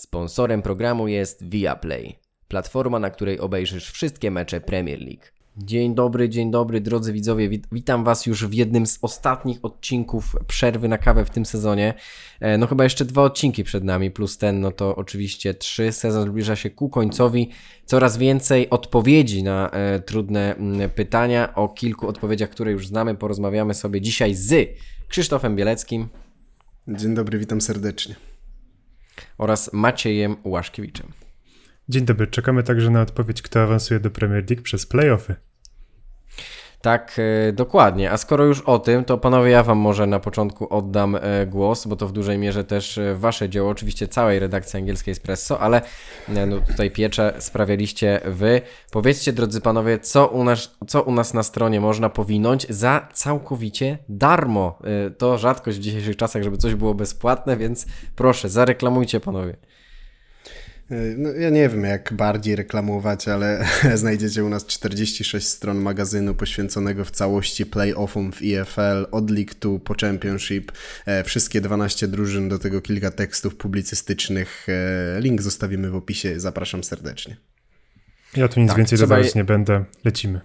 Sponsorem programu jest Viaplay, platforma, na której obejrzysz wszystkie mecze Premier League. Dzień dobry, dzień dobry drodzy widzowie. Wit- Witam Was już w jednym z ostatnich odcinków przerwy na kawę w tym sezonie. E, No chyba jeszcze dwa odcinki przed nami, plus ten, no to oczywiście trzy. Sezon zbliża się ku końcowi. Coraz więcej odpowiedzi na e, trudne mm, pytania. O kilku odpowiedziach, które już znamy, porozmawiamy sobie dzisiaj z Krzysztofem Bieleckim Dzień dobry, witam serdecznie. Oraz Maciejem Łaszkiewiczem. Dzień dobry, czekamy także na odpowiedź, kto awansuje do Premier League przez playoffy. Tak, e, dokładnie. A skoro już o tym, to panowie, ja wam może na początku oddam e, głos, bo to w dużej mierze też e, wasze dzieło, oczywiście całej redakcji angielskiej Espresso, ale no, tutaj piecze sprawialiście wy. Powiedzcie, drodzy panowie, co u, nas, co u nas na stronie można powinąć za całkowicie darmo. To rzadkość w dzisiejszych czasach, żeby coś było bezpłatne, więc proszę, zareklamujcie panowie. No, ja nie wiem, jak bardziej reklamować, ale znajdziecie u nas 46 stron magazynu poświęconego w całości playoffom w EFL, od League 2 po Championship, e, wszystkie 12 drużyn, do tego kilka tekstów publicystycznych. E, Link zostawimy w opisie, zapraszam serdecznie. Ja tu nic Tak, więcej dodawać je- nie będę, lecimy.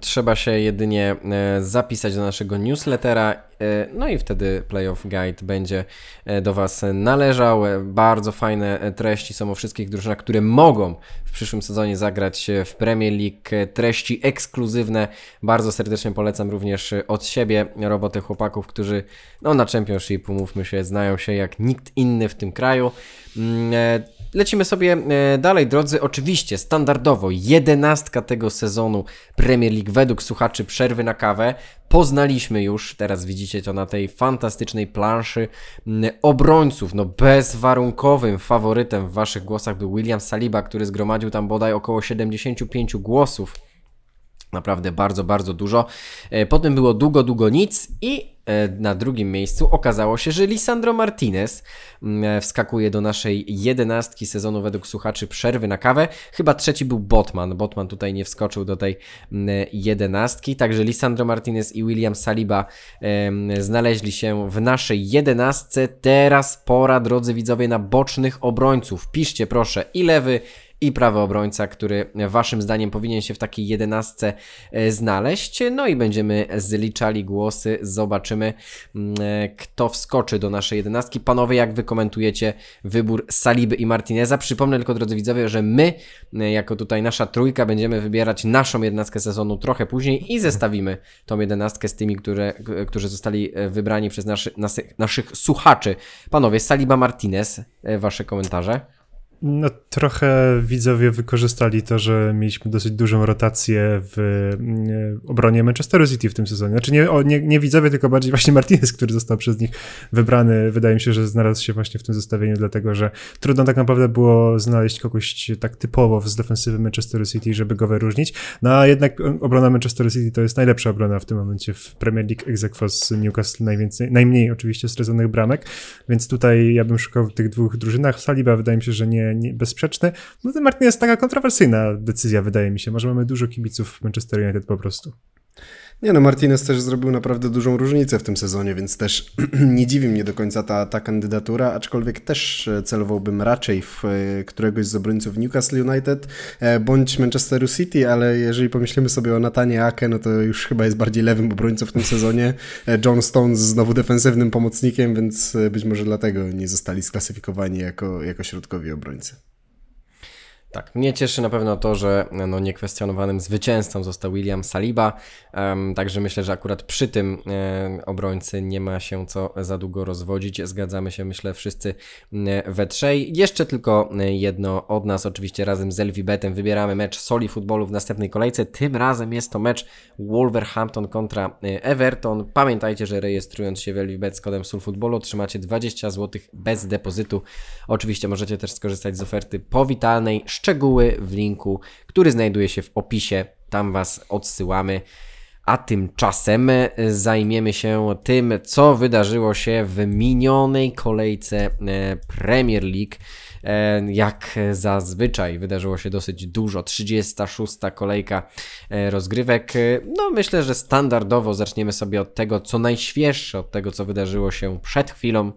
Trzeba się jedynie e, zapisać do naszego newslettera, e, no i wtedy Playoff Guide będzie e, do Was należał. Bardzo fajne treści są o wszystkich drużynach, które mogą w przyszłym sezonie zagrać w Premier League. Treści ekskluzywne. Bardzo serdecznie polecam również od siebie robotę chłopaków, którzy no, na Championship, umówmy się, znają się jak nikt inny w tym kraju. Mm, Lecimy sobie dalej, drodzy. Oczywiście, standardowo, jedenastka tego sezonu Premier League według słuchaczy przerwy na kawę. Poznaliśmy już, teraz widzicie to na tej fantastycznej planszy, m, obrońców. No bezwarunkowym faworytem w waszych głosach był William Saliba, który zgromadził tam bodaj około 75 głosów. Naprawdę bardzo, bardzo dużo. E, Potem było długo, długo nic i na drugim miejscu okazało się, że Lisandro Martinez mm, e, wskakuje do naszej jedenastki sezonu według słuchaczy przerwy na kawę. Chyba trzeci był Botman. Botman tutaj nie wskoczył do tej mm, jedenastki. Także Lisandro Martinez i William Saliba em, znaleźli się w naszej jedenastce. Teraz pora, drodzy widzowie, na bocznych obrońców. Piszcie proszę i lewy i prawy obrońca, który waszym zdaniem powinien się w takiej jedenastce e, znaleźć. No i będziemy zliczali głosy, zobaczymy mm, e, kto wskoczy do naszej jedenastki. Panowie, jak wy komentujecie wybór Saliby i Martineza? Przypomnę tylko, drodzy widzowie, że my, e, jako tutaj nasza trójka, będziemy wybierać naszą jedenastkę sezonu trochę później i zestawimy tą jedenastkę z tymi, które, którzy zostali wybrani przez naszy, naszych słuchaczy. Panowie, Saliba Martinez, wasze komentarze. No trochę widzowie wykorzystali to, że mieliśmy dosyć dużą rotację w mm, obronie Manchesteru City w tym sezonie. Znaczy nie, nie, nie widzowie, tylko bardziej właśnie Martinez, który został przez nich wybrany. Wydaje mi się, że znalazł się właśnie w tym zestawieniu, dlatego że trudno tak naprawdę było znaleźć kogoś tak typowo z defensywy Manchesteru City, żeby go wyróżnić. No a jednak obrona Manchesteru City to jest najlepsza obrona w tym momencie w Premier League aequo z Newcastle najwięcej, najmniej oczywiście straconych bramek, więc tutaj ja bym szukał w tych dwóch drużynach. Saliba wydaje mi się, że nie bezsprzeczny. No ten Martin jest taka kontrowersyjna decyzja, wydaje mi się. Może mamy dużo kibiców Manchester United po prostu. Nie no, Martinez też zrobił naprawdę dużą różnicę w tym sezonie, więc też nie dziwi mnie do końca ta, ta kandydatura, aczkolwiek też e, celowałbym raczej w e, któregoś z obrońców Newcastle United e, bądź Manchesteru City, ale jeżeli pomyślimy sobie o Natanie Ake, no to już chyba jest bardziej lewym obrońcą w tym sezonie. John Stones znowu defensywnym pomocnikiem, więc być może dlatego nie zostali sklasyfikowani jako, jako środkowi obrońcy. Tak, mnie cieszy na pewno to, że no, niekwestionowanym zwycięzcą został William Saliba, um, także myślę, że akurat przy tym e, obrońcy nie ma się co za długo rozwodzić. Zgadzamy się, myślę, wszyscy e, we trzej. Jeszcze tylko e, jedno od nas, oczywiście razem z Elwibetem wybieramy mecz Soli Futbolu w następnej kolejce. Tym razem jest to mecz Wolverhampton kontra e, Everton. Pamiętajcie, że rejestrując się w Elwibet z kodem SolFootballu otrzymacie 20 zł bez depozytu. Oczywiście możecie też skorzystać z oferty powitalnej Szczegóły w linku, który znajduje się w opisie. Tam Was odsyłamy. A tymczasem zajmiemy się tym, co wydarzyło się w minionej kolejce e, Premier League. E, jak zazwyczaj wydarzyło się dosyć dużo. 36. kolejka e, rozgrywek. No myślę, że standardowo zaczniemy sobie od tego, co najświeższe, od tego, co wydarzyło się przed chwilą.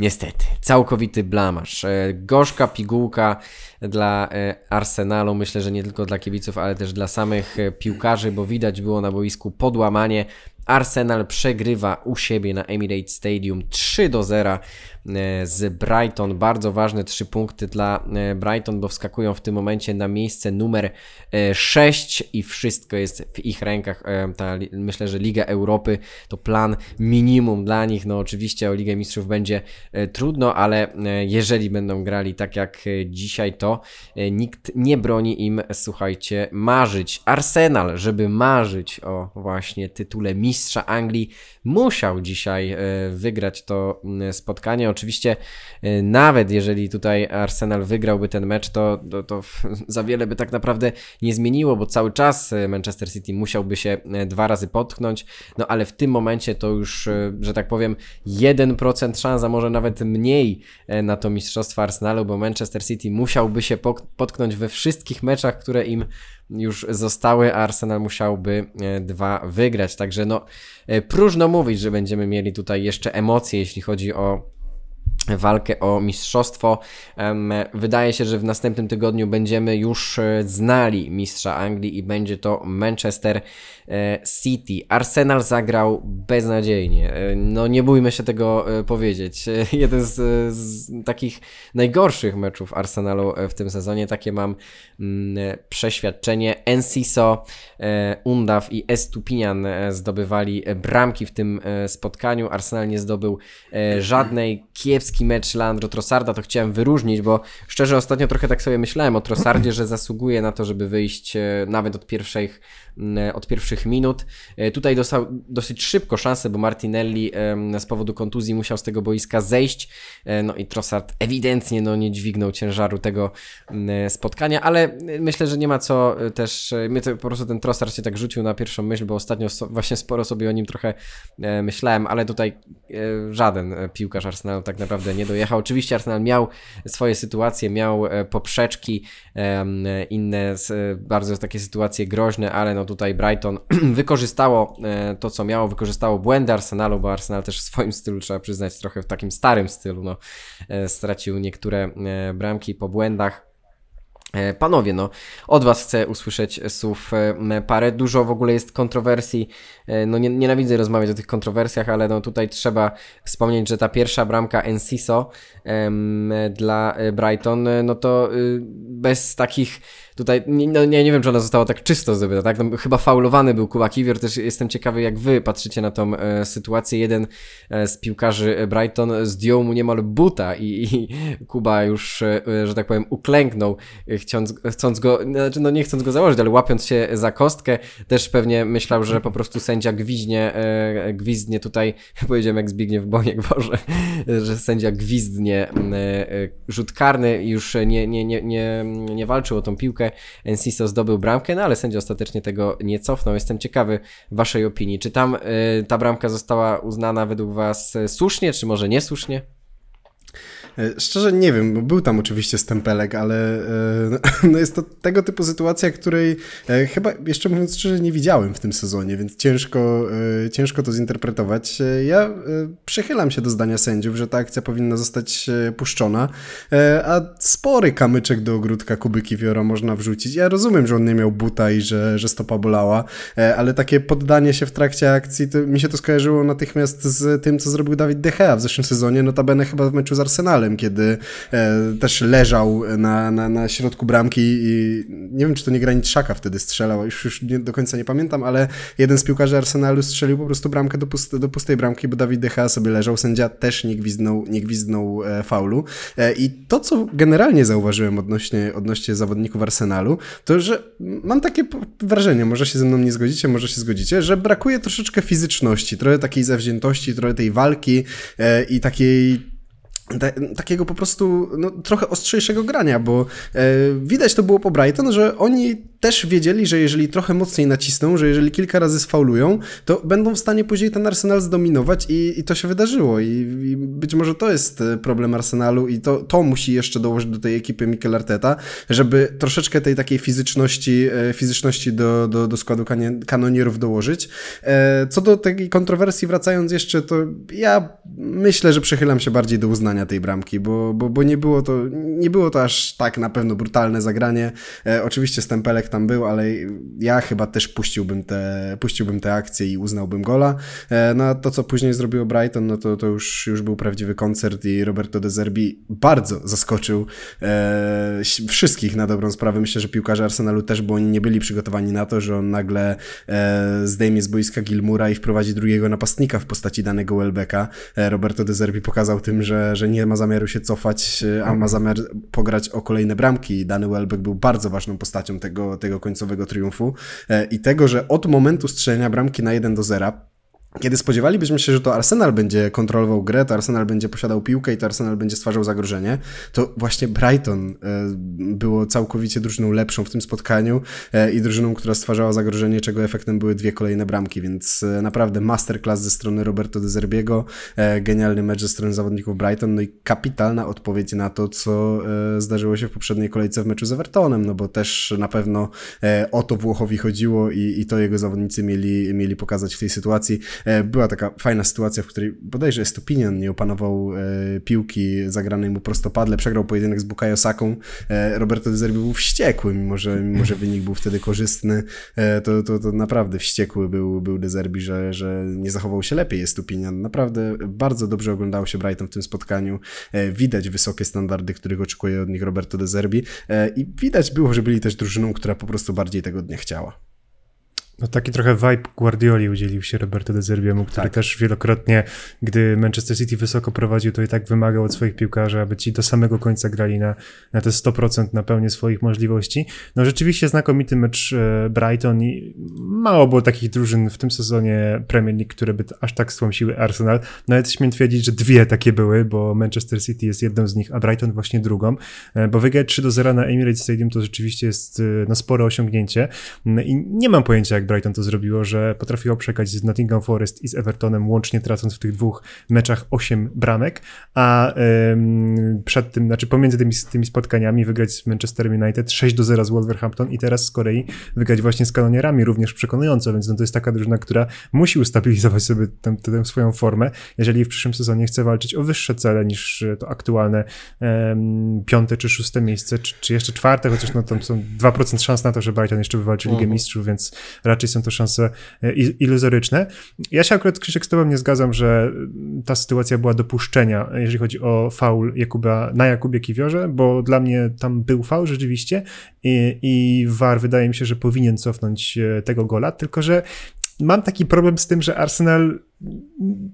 Niestety, całkowity blamasz. E, gorzka pigułka dla e, Arsenalu, myślę, że nie tylko dla kibiców, ale też dla samych e, piłkarzy, bo widać było na boisku podłamanie. Arsenal przegrywa u siebie na Emirates Stadium 3 do 0 e, z Brighton. Bardzo ważne 3 punkty dla e, Brighton, bo wskakują w tym momencie na miejsce numer 6 e, i wszystko jest w ich rękach. Ta, myślę, że Liga Europy to plan minimum dla nich. No oczywiście o Ligę Mistrzów będzie trudno, ale jeżeli będą grali tak jak dzisiaj, to nikt nie broni im, słuchajcie, marzyć. Arsenal, żeby marzyć o właśnie tytule mistrza Anglii musiał dzisiaj e, wygrać to mm, Oczywiście, e, nawet jeżeli tutaj Arsenal wygrałby ten mecz, to, to, to za wiele by tak naprawdę nie zmieniło, bo cały czas e, Manchester City musiałby się dwa razy potknąć. No ale w tym momencie to już, że tak powiem, 1% szans, a może nawet mniej na to mistrzostwo Arsenalu, bo Manchester City musiałby się potknąć we wszystkich meczach, które im już zostały, a Arsenal musiałby dwa wygrać. Także no, próżno mówić, że będziemy mieli tutaj jeszcze emocje, jeśli chodzi o walkę o mistrzostwo. Wydaje się, że w następnym tygodniu będziemy już e, znali mistrza Anglii i będzie to Manchester e, City. Arsenal zagrał beznadziejnie. E, no nie bójmy się tego powiedzieć. Jeden z, z takich najgorszych meczów Arsenalu w tym sezonie. Takie mam mm, przeświadczenie. Enciso, Undaw i Estupinian zdobywali bramki w tym spotkaniu. Arsenal nie zdobył żadnej kiepskiej kiepski mecz Leandro Trossarda, to chciałem wyróżnić, bo szczerze ostatnio trochę tak sobie myślałem o Trossardzie, że zasługuje na to, żeby wyjść e, nawet od pierwszych, mm, od pierwszych minut. E, tutaj dostał dosyć szybko szansę, bo Martinelli z powodu kontuzji musiał z tego boiska zejść, e, no i Trossard ewidentnie no, nie dźwignął ciężaru tego spotkania, ale myślę, że nie ma co też, mnie to po prostu ten Trossard się tak rzucił na pierwszą myśl, bo ostatnio właśnie sporo sobie o nim trochę myślałem, ale tutaj żaden piłkarz Arsenalu tak naprawdę naprawdę nie dojechał. Oczywiście Arsenal miał swoje sytuacje, miał e, poprzeczki, inne bardzo takie sytuacje groźne, ale no tutaj Brighton wykorzystało e, to, co miało, wykorzystało błędy Arsenalu, bo Arsenal też w swoim stylu, trzeba przyznać, trochę w takim starym stylu, no, e, stracił niektóre bramki po błędach. E, panowie, no, od Was chcę usłyszeć słów e, parę. Dużo w ogóle jest kontrowersji. E, no, nie, nienawidzę rozmawiać o tych kontrowersjach, ale no tutaj trzeba wspomnieć, że ta pierwsza bramka Enciso dla Brighton, no to y, bez takich tutaj, no, nie, nie wiem, czy ona została tak czysto zdobyta, tak? No, chyba faulowany był Kuba Kiwior, też jestem ciekawy, jak wy patrzycie na tą e, sytuację. Jeden e, z piłkarzy Brighton zdjął mu niemal buta i, i Kuba już, e, że tak powiem, uklęknął, e, chcąc, chcąc go, znaczy, no nie chcąc go założyć, ale łapiąc się za kostkę, też pewnie myślał, że po prostu sędzia gwizdnie, e, gwizdnie tutaj, powiedziałem jak Zbigniew Boniek, Boże, że sędzia gwizdnie e, rzut karny i już nie, nie, nie, nie, nie walczył o tą piłkę, Enciso zdobył bramkę, no ale sędzia ostatecznie tego nie cofnął. Jestem ciekawy waszej opinii. Czy tam y, ta bramka została uznana według was słusznie, czy może niesłusznie? E, szczerze nie wiem, bo był tam oczywiście stempelek, ale e, no jest to tego typu sytuacja, której e, chyba jeszcze mówiąc szczerze nie widziałem w tym sezonie, więc ciężko, ciężko to zinterpretować. Ja przychylam się do zdania sędziów, że ta akcja powinna zostać puszczona, a spory kamyczek do ogródka Kuby Kiwiora można wrzucić. Ja rozumiem, że on nie miał buta i że, że stopa bolała, ale takie poddanie się w trakcie akcji, mi się to skojarzyło natychmiast z tym, co zrobił Dawid De Gea w zeszłym sezonie, notabene chyba w meczu z Arsenalem, Kiedy e, też leżał na, na, na środku bramki i nie wiem, czy to nie Granit Szaka wtedy strzelał, już, już nie, do końca nie pamiętam, ale jeden z piłkarzy Arsenalu strzelił po prostu bramkę do, pust, do pustej bramki, bo Dawid Decha sobie leżał, sędzia też nie gwizdnął, nie gwizdnął e, faulu. E, I to, co generalnie zauważyłem odnośnie, odnośnie zawodników Arsenalu, to, że mam takie wrażenie, może się ze mną nie zgodzicie, może się zgodzicie, że brakuje troszeczkę fizyczności, trochę takiej zawziętości, trochę tej walki i takiej takiego po prostu no, trochę ostrzejszego grania, bo e, widać to było po Brighton, że oni też wiedzieli, że jeżeli trochę mocniej nacisną, że jeżeli kilka razy sfaulują, to będą w stanie później ten Arsenal zdominować i, i to się wydarzyło. I, I, być może to jest e, problem Arsenalu i to, to musi jeszcze dołożyć do tej ekipy Mikel Arteta, żeby troszeczkę tej takiej fizyczności, e, fizyczności do, do, do składu kanonierów dołożyć. E, co do tej kontrowersji wracając jeszcze, to ja myślę, że przychylam się bardziej do uznania tej bramki, bo, bo, bo nie, było to, nie było to aż tak na pewno brutalne zagranie. Oczywiście Stempelek tam był, ale ja chyba też puściłbym te, puściłbym te akcje i uznałbym gola. E, no a to, co później zrobiło Brighton, no to, to już, już był prawdziwy koncert i Roberto De Zerbi bardzo zaskoczył e, wszystkich na dobrą sprawę. Myślę, że piłkarze Arsenalu też, bo oni nie byli przygotowani na to, że on nagle e, zdejmie z boiska Gilmura i wprowadzi drugiego napastnika w postaci danego Welbecka. E, Roberto De Zerbi pokazał tym, że, że nie ma zamiaru się cofać, e, a ma zamiar pograć o kolejne bramki. Dany Welbeck był bardzo ważną postacią tego, tego końcowego triumfu e, i tego, że od momentu strzelenia bramki na 1 do 0 kiedy spodziewalibyśmy się, że to Arsenal będzie kontrolował grę, to Arsenal będzie posiadał piłkę i to Arsenal będzie stwarzał zagrożenie, to właśnie Brighton e, było całkowicie drużyną lepszą w tym spotkaniu e, i drużyną, która stwarzała zagrożenie, czego efektem były dwie kolejne bramki, więc e, naprawdę masterclass ze strony Roberto De Zerbiego, genialny mecz ze strony zawodników Brighton, no i kapitalna odpowiedź na to, co zdarzyło się w poprzedniej kolejce w meczu z Evertonem, no bo też na pewno o to Włochowi chodziło i, i to jego zawodnicy mieli, mieli pokazać w tej sytuacji. E, była taka fajna sytuacja, w której bodajże Estupinian nie opanował e, piłki zagranej mu prostopadle, przegrał pojedynek z Bukayo Saką. E, Roberto De Zerbi był wściekły, mimo że, mimo że wynik był wtedy korzystny, to, to, to naprawdę wściekły był, był De Zerbi, że, że nie zachował się lepiej Estupinian. Naprawdę bardzo dobrze oglądało się Brighton w tym spotkaniu. Widać wysokie standardy, których oczekuje od nich Roberto De Zerbi i widać było, że byli też drużyną, która po prostu bardziej tego dnia chciała. No taki trochę vibe Guardioli udzielił się Roberto de Zerbiemu, który tak. też wielokrotnie, gdy Manchester City wysoko prowadził, to i tak wymagał od swoich piłkarzy, aby ci do samego końca grali na, na te 100% na pełnię swoich możliwości. No rzeczywiście znakomity mecz e, Brighton i mało było takich drużyn w tym sezonie Premier League, które by aż tak stłamsiły Arsenal. Nawet śmiem twierdzić, że dwie takie były, bo Manchester City jest jedną z nich, a Brighton właśnie drugą, e, bo wygrać 3 do 0 na Emirates Stadium to rzeczywiście jest e, no, spore osiągnięcie i nie mam pojęcia, jak Brighton to zrobiło, że potrafiło przegrać z Nottingham Forest i z Evertonem, łącznie tracąc w tych dwóch meczach 8 bramek, a ym, przed tym, znaczy pomiędzy tymi, tymi spotkaniami wygrać z Manchester United 6 do 0 z Wolverhampton i teraz z kolei wygrać właśnie z kanonierami również przekonująco, więc no to jest taka drużyna, która musi ustabilizować sobie tę, tę swoją formę, jeżeli w przyszłym sezonie chce walczyć o wyższe cele niż to aktualne um, piąte czy szóste miejsce, czy, czy jeszcze czwarte, chociaż no tam są 2% szans na to, że Brighton jeszcze wywalczy Ligę mhm. Mistrzów, więc raczej są to szanse e, iluzoryczne. Ja się akurat, Krzysiek, z tobą nie zgadzam, że ta sytuacja była dopuszczenia, jeżeli chodzi o faul Jakuba, na Jakubie Kiwiorze, bo dla mnie tam był faul rzeczywiście i, i VAR wydaje mi się, że powinien cofnąć e, tego gola, tylko że mam taki problem z tym, że Arsenal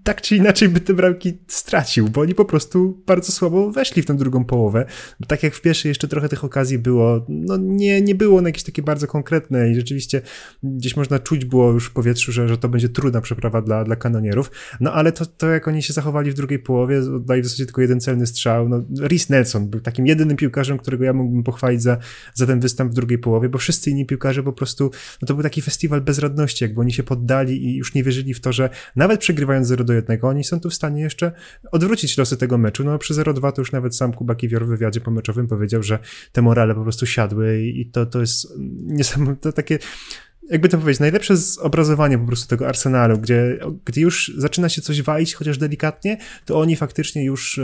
tak czy inaczej by te bramki stracił, bo oni po prostu bardzo słabo weszli w tę drugą połowę. Tak jak w pierwszej jeszcze trochę tych okazji było, no nie, nie było one jakieś takie bardzo konkretne i rzeczywiście gdzieś można czuć było już w powietrzu, że, że to będzie trudna przeprawa dla, dla kanonierów. No ale to, to jak oni się zachowali w drugiej połowie, oddali w zasadzie tylko jeden celny strzał. No, Rhys Nelson był takim jedynym piłkarzem, którego ja mógłbym pochwalić za, za ten występ w drugiej połowie, bo wszyscy inni piłkarze po prostu, no to był taki festiwal bezradności, jakby oni się poddali i już nie wierzyli w to, że nawet nawet przegrywając 0 do 1, oni są tu w stanie jeszcze odwrócić losy tego meczu. No przy 0-2 to już nawet sam Kuba Kiwior w wywiadzie pomeczowym powiedział, że te morale po prostu siadły i to, to jest niesamowite, takie jakby to powiedzieć, najlepsze zobrazowanie po prostu tego Arsenalu, gdzie, gdzie już zaczyna się coś walić, chociaż delikatnie, to oni faktycznie już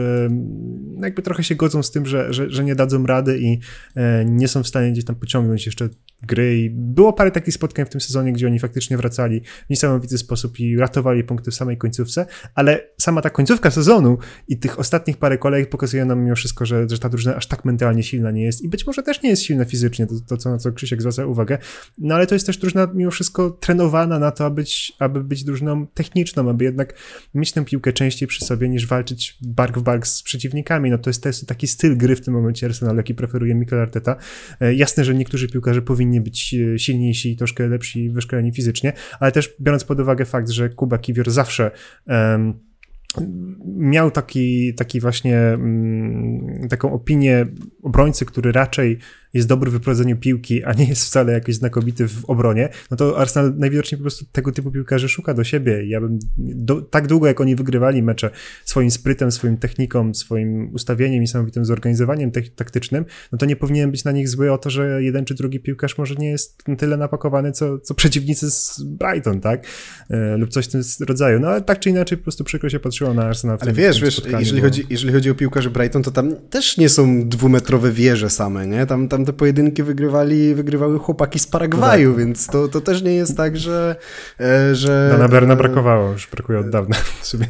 jakby trochę się godzą z tym, że, że, że nie dadzą rady i e, nie są w stanie gdzieś tam pociągnąć jeszcze gry. I było parę takich spotkań w tym sezonie, gdzie oni faktycznie wracali w niesamowity sposób i ratowali punkty w samej końcówce, ale sama ta końcówka sezonu i tych ostatnich parę kolejek pokazuje nam mimo wszystko, że, że ta drużyna aż tak mentalnie silna nie jest i być może też nie jest silna fizycznie, to, to co, na co Krzysiek zwraca uwagę, no ale to jest też drużyna mimo wszystko trenowana na to, aby być, aby być drużyną techniczną, aby jednak mieć tę piłkę częściej przy sobie niż walczyć bark w bark z przeciwnikami, no to jest, to jest taki styl gry w tym momencie Arsenal, jaki preferuje Mikel Arteta. E, jasne, że niektórzy piłkarze powinni być e, silniejsi i troszkę lepsi wyszkoleni fizycznie, ale też biorąc pod uwagę fakt, że Kuba Kiwior zawsze um, miał taki, taki właśnie um, taką opinię obrońcy, który raczej jest dobry w wyprowadzeniu piłki, a nie jest wcale jakiś znakomity w obronie, no to Arsenal najwidoczniej po prostu tego typu piłkarzy szuka do siebie. Ja bym do, tak długo, jak oni wygrywali mecze swoim sprytem, swoim techniką, swoim ustawieniem, niesamowitym zorganizowaniem taktycznym, no to nie powinien być na nich zły o to, że jeden czy drugi piłkarz może nie jest na tyle napakowany, co, co przeciwnicy z Brighton, tak? E, lub coś w tym rodzaju. No ale tak czy inaczej po prostu przykro się patrzyło na Arsenal. ale wiesz, wiesz, jeżeli chodzi, jeżeli chodzi o piłkarzy Brighton, to tam też nie są dwumetrowe wieże same, nie? Tam, tam te pojedynki wygrywali, wygrywały chłopaki z Paragwaju, no tak. więc to, to też nie jest tak, że... E, że no, na Berna brakowało, już brakuje od dawna. E,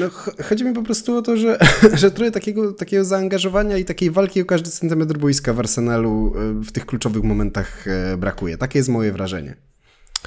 no, chodzi mi po prostu o to, że, że trochę takiego, takiego zaangażowania i takiej walki o każdy centymetr boiska w Arsenalu e, w tych kluczowych momentach brakuje. Takie jest moje wrażenie.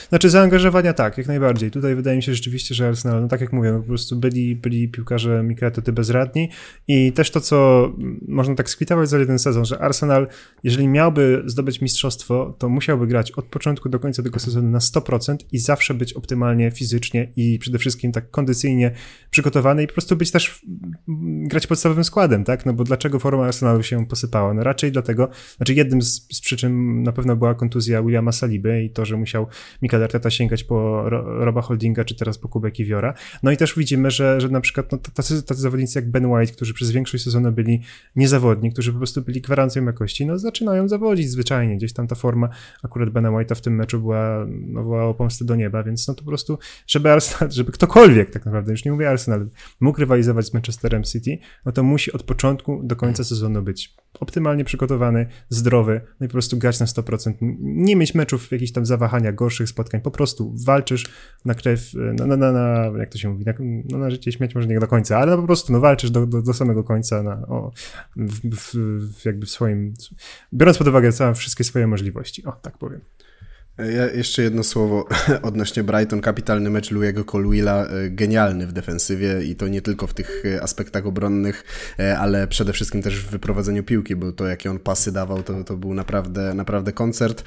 Znaczy zaangażowania tak, jak najbardziej. Tutaj wydaje mi się rzeczywiście, że Arsenal, no tak jak mówię, no po prostu byli, byli piłkarze Mikretoty bezradni i też to, co można tak skwitować za jeden sezon, że Arsenal, jeżeli miałby zdobyć mistrzostwo, to musiałby grać od początku do końca tego sezonu na 100% i zawsze być optymalnie fizycznie i przede wszystkim tak kondycyjnie przygotowany i po prostu być też, grać podstawowym składem, tak? No bo dlaczego forma Arsenalu się posypała? No raczej dlatego, znaczy jednym z, z przyczyn na pewno była kontuzja Williama Saliby i to, że musiał Mikel Arteta sięgać po Roba Holdinga, czy teraz po Kubę Kiwiora. No i też widzimy, że, że na przykład no, tacy, tacy zawodnicy jak Ben White, którzy przez większość sezonu byli niezawodni, którzy po prostu byli gwarancją jakości, no zaczynają zawodzić zwyczajnie. Gdzieś tam ta forma akurat Bena White'a w tym meczu była, no, wołała pomstę do nieba, więc no to po prostu, żeby Arsenal, żeby ktokolwiek tak naprawdę, już nie mówię Arsenal, mógł rywalizować z Manchesterem City, no to musi od początku do końca sezonu być optymalnie przygotowany, zdrowy, no i po prostu grać na 100%. Nie mieć meczów, jakichś tam zawahania, gorszych spotkań, po prostu walczysz na krew, na, na, na, na jak to się mówi, na, no, na życie śmiać może nie do końca, ale no po prostu no, walczysz do, do, do samego końca na, o, w, w, w, jakby w swoim, biorąc pod uwagę całe wszystkie swoje możliwości, o tak powiem. Ja jeszcze jedno słowo odnośnie Brighton. Kapitalny mecz Louiego Colwilla, e, genialny w defensywie i to nie tylko w tych e, aspektach obronnych, e, ale przede wszystkim też w wyprowadzeniu piłki, bo to jakie on pasy dawał, to, to był naprawdę, naprawdę koncert.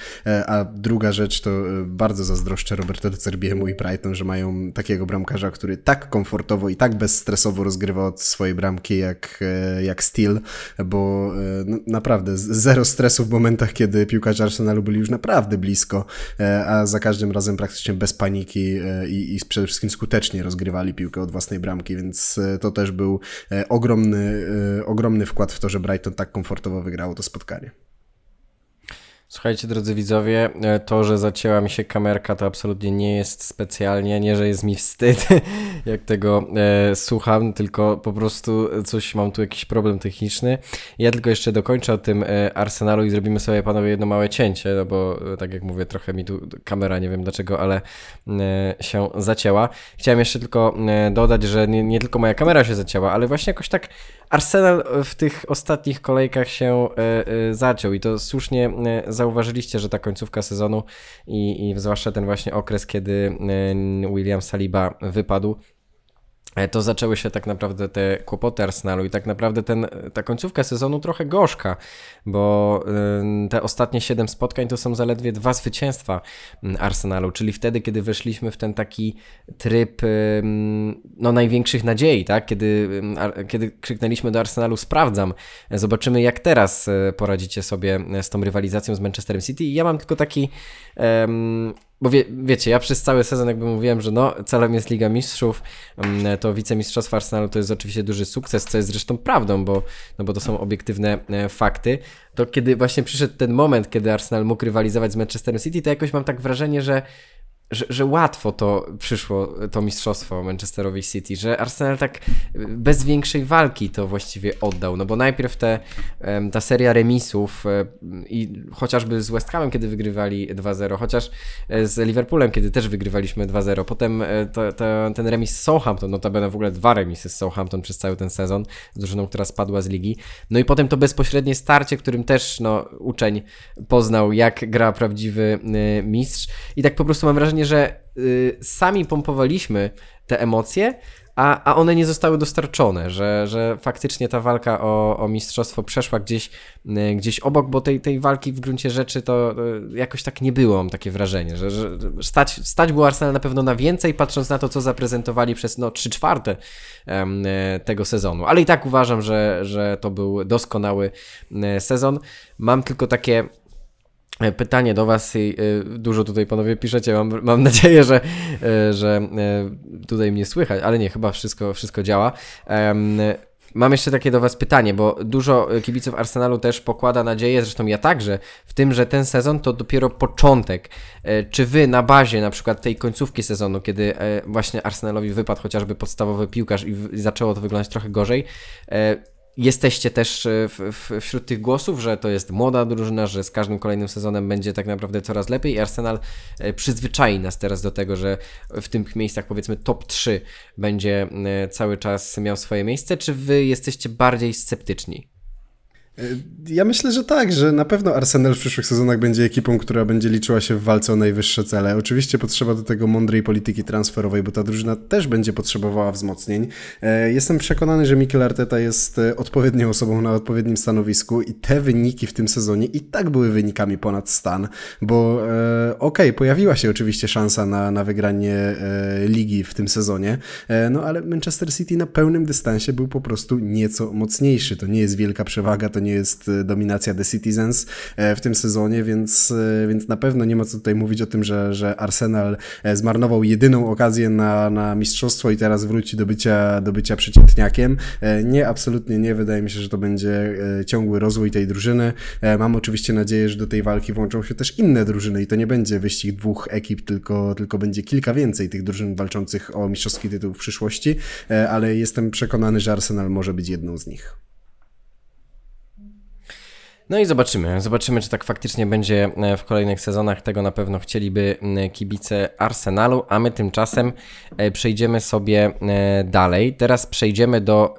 A druga rzecz to bardzo zazdroszczę Roberto Cerbiemu i Brighton, że mają takiego bramkarza, który tak komfortowo i tak bezstresowo rozgrywa od swojej bramki jak, jak Steel, bo no, naprawdę zero stresu w momentach, kiedy piłkarze Arsenalu byli już naprawdę blisko E, a za każdym razem praktycznie bez paniki e, i, i przede wszystkim skutecznie rozgrywali piłkę od własnej bramki, więc e, to też był ogromny, ogromny wkład w to, że Brighton tak komfortowo wygrało to spotkanie. Słuchajcie, drodzy widzowie, e, to, że zacięła mi się kamerka, to absolutnie nie jest specjalnie, nie, że jest mi wstyd, jak tego e, słucham, tylko po prostu coś, mam tu jakiś problem techniczny. Ja tylko jeszcze dokończę o tym e, Arsenalu i zrobimy sobie, panowie, jedno małe cięcie, no bo e, tak jak mówię, trochę mi tu kamera, nie wiem dlaczego, ale e, się zacięła. Chciałem jeszcze tylko e, dodać, że nie, nie tylko moja kamera się zacięła, ale właśnie jakoś tak Arsenal w tych ostatnich kolejkach się e, e, zaciął i to słusznie e, zauważyliście, że ta końcówka sezonu i, i zwłaszcza ten właśnie okres, kiedy William Saliba wypadł, to zaczęły się tak naprawdę te kłopoty Arsenalu i tak naprawdę ten, ta końcówka sezonu trochę gorzka, bo te ostatnie 7 spotkań to są zaledwie dwa zwycięstwa Arsenalu, czyli wtedy, kiedy weszliśmy w ten taki tryb no, największych nadziei, tak? kiedy, kiedy krzyknęliśmy do Arsenalu sprawdzam, zobaczymy jak teraz e, poradzicie sobie z tą rywalizacją z Manchesterem City i ja mam tylko taki um, bo wie, wiecie, ja przez cały sezon jakby mówiłem, że no, celem jest Liga Mistrzów, mm, to wicemistrzostwo Arsenalu to jest oczywiście duży sukces, co jest zresztą prawdą, bo, no bo to są obiektywne e, fakty. To kiedy właśnie przyszedł ten moment, kiedy Arsenal mógł rywalizować z Manchesterem City, to jakoś mam tak wrażenie, że że, że łatwo to przyszło, to mistrzostwo Manchesterowi City, że Arsenal tak bez większej walki to właściwie oddał, no bo najpierw te, ta seria remisów e, i chociażby z West Hamem, kiedy wygrywali 2-0, chociaż e, z Liverpoolem, kiedy też wygrywaliśmy 2-0, potem e, to, to, ten remis z Southampton, notabene w ogóle dwa remisy z Southampton przez cały ten sezon, z drużyną, która spadła z ligi, no i potem to bezpośrednie starcie, którym też no, uczeń poznał, jak gra prawdziwy mistrz. I tak po prostu mam wrażenie, wrażenie, że y, sami pompowaliśmy te emocje, a, a one nie zostały dostarczone, że, że faktycznie ta walka o, o mistrzostwo przeszła gdzieś, y, gdzieś obok, bo tej, tej walki w gruncie rzeczy to y, jakoś tak nie było, mam takie wrażenie, że, że stać, stać było Arsenal na pewno na więcej, patrząc na to, co zaprezentowali przez no, 3 czwarte tego sezonu. Ale i tak uważam, że, że to był doskonały sezon. Mam tylko takie E, pytanie do Was i e, dużo tutaj panowie piszecie. Mam, mam nadzieję, że, e, że tutaj mnie słychać, ale nie, chyba wszystko, wszystko działa. Mam jeszcze takie do Was pytanie, bo dużo kibiców Arsenalu też pokłada nadzieję, zresztą ja także, w tym, że ten sezon to dopiero początek. Czy Wy na bazie na przykład tej końcówki sezonu, kiedy właśnie Arsenalowi wypadł chociażby podstawowy piłkarz i zaczęło to wyglądać trochę gorzej, Jesteście też e, w, w, wśród tych głosów, że to jest młoda drużyna, że z każdym kolejnym sezonem będzie tak naprawdę coraz lepiej i Arsenal e, przyzwyczai nas teraz do tego, że w tych miejscach powiedzmy top 3 będzie e, cały czas miał swoje miejsce, czy wy jesteście bardziej sceptyczni? Ja myślę, że tak, że na pewno Arsenal w przyszłych sezonach będzie ekipą, która będzie liczyła się w walce o najwyższe cele. Oczywiście potrzeba do tego mądrej polityki transferowej, bo ta drużyna też będzie potrzebowała wzmocnień. E, jestem przekonany, że Mikel Arteta jest e, odpowiednią osobą na odpowiednim stanowisku i te wyniki w tym sezonie i tak były wynikami ponad stan, bo e, okej, okay, pojawiła się oczywiście szansa na, na wygranie e, ligi w tym sezonie, e, no ale Manchester City na pełnym dystansie był po prostu nieco mocniejszy. To nie jest wielka przewaga, to nie jest e, dominacja The Citizens e, w tym sezonie, więc, e, więc na pewno nie ma co tutaj mówić o tym, że, że Arsenal zmarnował jedyną okazję na, na mistrzostwo i teraz wróci do bycia, do bycia przeciętniakiem. Nie, absolutnie nie. Wydaje mi się, że to będzie ciągły rozwój tej drużyny. Mam oczywiście nadzieję, że do tej walki włączą się też inne drużyny i to nie będzie wyścig dwóch ekip, tylko, tylko będzie kilka więcej tych drużyn walczących o mistrzowski tytuł w przyszłości, ale jestem przekonany, że Arsenal może być jedną z nich. No i zobaczymy. Zobaczymy, czy tak faktycznie będzie e, w kolejnych sezonach. Tego na pewno chcieliby kibice Arsenalu, a my tymczasem e, przejdziemy sobie e, dalej. Teraz przejdziemy do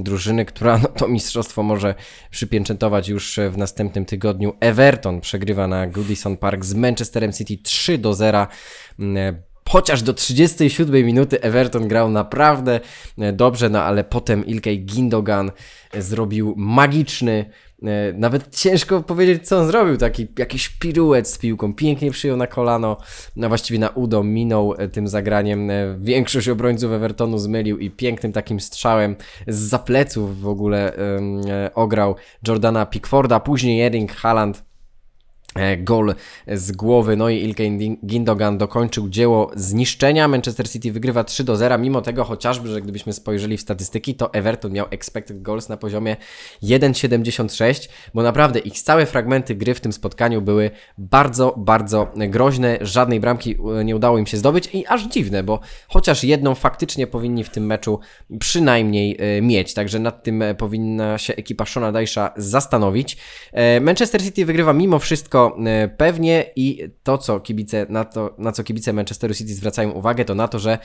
drużyny, która no, to mistrzostwo może przypieczętować już w następnym tygodniu. Everton przegrywa na Goodison Park z Manchesterem City 3 do 0 chociaż do 37 minuty Everton grał naprawdę dobrze, no ale potem Ilkay Gindogan zrobił magiczny nawet ciężko powiedzieć, co on zrobił. Taki jakiś piruet z piłką, pięknie przyjął na kolano, no właściwie na udo, minął e, tym zagraniem. E, większość obrońców Evertonu zmylił i pięknym takim strzałem z zapleców w ogóle um, ograł Jordana Pickforda, później Erling Haaland E, gol z głowy, no i Ilkay Gindogan dokończył dzieło zniszczenia. Manchester City wygrywa 3 do 0, mimo tego chociażby, że gdybyśmy spojrzeli w statystyki, to Everton miał expected goals na poziomie 1,76, bo naprawdę ich całe fragmenty gry w tym spotkaniu były bardzo, bardzo groźne. Żadnej bramki e, nie udało im się zdobyć i aż dziwne, bo chociaż jedną faktycznie powinni w tym meczu przynajmniej e, mieć, także nad tym powinna się ekipa Shona Dajsza zastanowić. Manchester City wygrywa mimo wszystko E, pewnie i to, co kibice, na, to, na co kibice Manchesteru City zwracają uwagę, to na to, że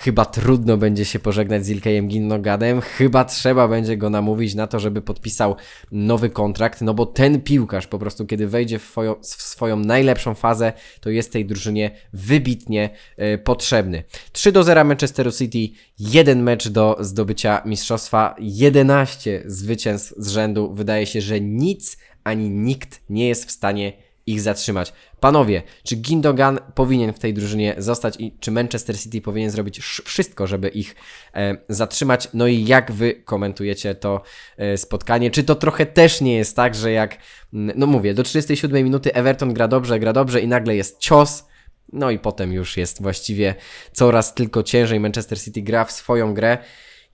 chyba trudno będzie się pożegnać z Ilkejem Ginnogadem, chyba trzeba będzie go namówić na to, żeby podpisał nowy kontrakt, no bo ten piłkarz po prostu, kiedy wejdzie w swoją, w swoją najlepszą fazę, to jest tej drużynie wybitnie y, potrzebny. 3 do 0 Manchesteru City, jeden mecz do zdobycia mistrzostwa, 11 zwycięstw z rzędu. Wydaje się, że nic ani nikt nie jest w stanie ich zatrzymać. Panowie, czy Gindogan powinien w tej drużynie zostać i czy Manchester City powinien zrobić wszystko, żeby ich e, zatrzymać? No i jak wy komentujecie to e, spotkanie? Czy to trochę też nie jest tak, że jak, no mówię, do 37 minuty Everton gra dobrze, gra dobrze i nagle jest cios no i potem już jest właściwie coraz tylko ciężej. Manchester City gra w swoją grę.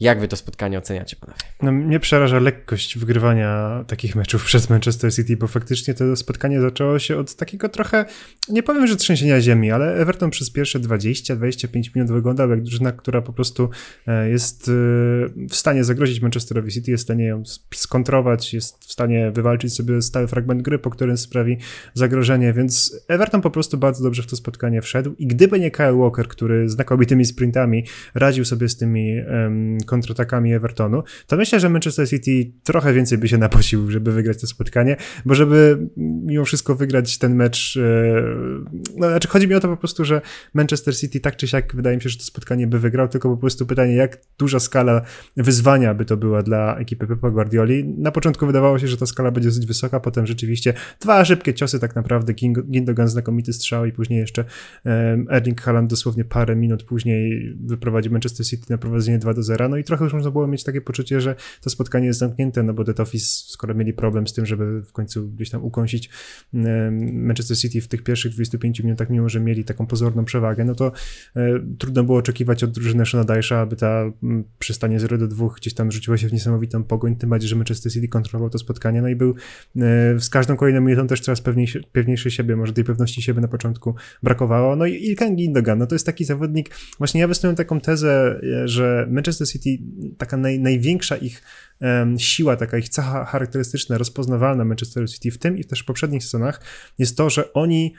Jak wy to spotkanie oceniacie, panowie? No, mnie przeraża lekkość wygrywania takich meczów przez Manchester City, bo faktycznie to spotkanie zaczęło się od takiego trochę, nie powiem, że trzęsienia ziemi, ale Everton przez pierwsze 20-25 minut wyglądał jak drużyna, która po prostu e, jest e, w stanie zagrozić Manchesterowi City, jest w stanie ją skontrować, jest w stanie wywalczyć sobie stały fragment gry, po którym sprawi zagrożenie, więc Everton po prostu bardzo dobrze w to spotkanie wszedł i gdyby nie Kyle Walker, który znakomitymi sprintami radził sobie z tymi kontratakami Evertonu, to myślę, że Manchester City trochę więcej by się naposił, żeby wygrać to spotkanie, bo żeby mimo wszystko wygrać ten mecz, e, no znaczy chodzi mi o to po prostu, że Manchester City tak czy siak wydaje mi się, że to spotkanie by wygrał, tylko po prostu pytanie, jak duża skala wyzwania by to była dla ekipy Pepa Guardioli. Na początku wydawało się, że ta skala będzie dosyć wysoka, potem rzeczywiście dwa szybkie ciosy tak naprawdę, Gindogan znakomity strzał i później jeszcze Erling Haaland dosłownie parę minut później wyprowadzi Manchester City na prowadzenie 2 do 0, no i trochę już można było mieć takie poczucie, że to spotkanie jest zamknięte, no bo Dead Office, skoro mieli problem z tym, żeby w końcu gdzieś tam ukąsić Manchester City w tych pierwszych 25 minutach, mimo że mieli taką pozorną przewagę, no to e, trudno było oczekiwać od drużyny Shona Dyche'a, aby ta przystanie 0 do 2 gdzieś tam rzuciła się w niesamowitą pogoń, tym bardziej, że Manchester City kontrolował to spotkanie, no i był e, z każdą kolejną minutą też coraz pewniejszy, pewniejszy siebie, może tej pewności siebie na początku brakowało, no i Ilkan Gindogan, no to jest taki zawodnik, właśnie ja wystawiam taką tezę, e, że Manchester City taka naj, największa ich um, siła, taka ich cecha charakterystyczna, rozpoznawalna Manchester City w tym i też w poprzednich sezonach jest to, że oni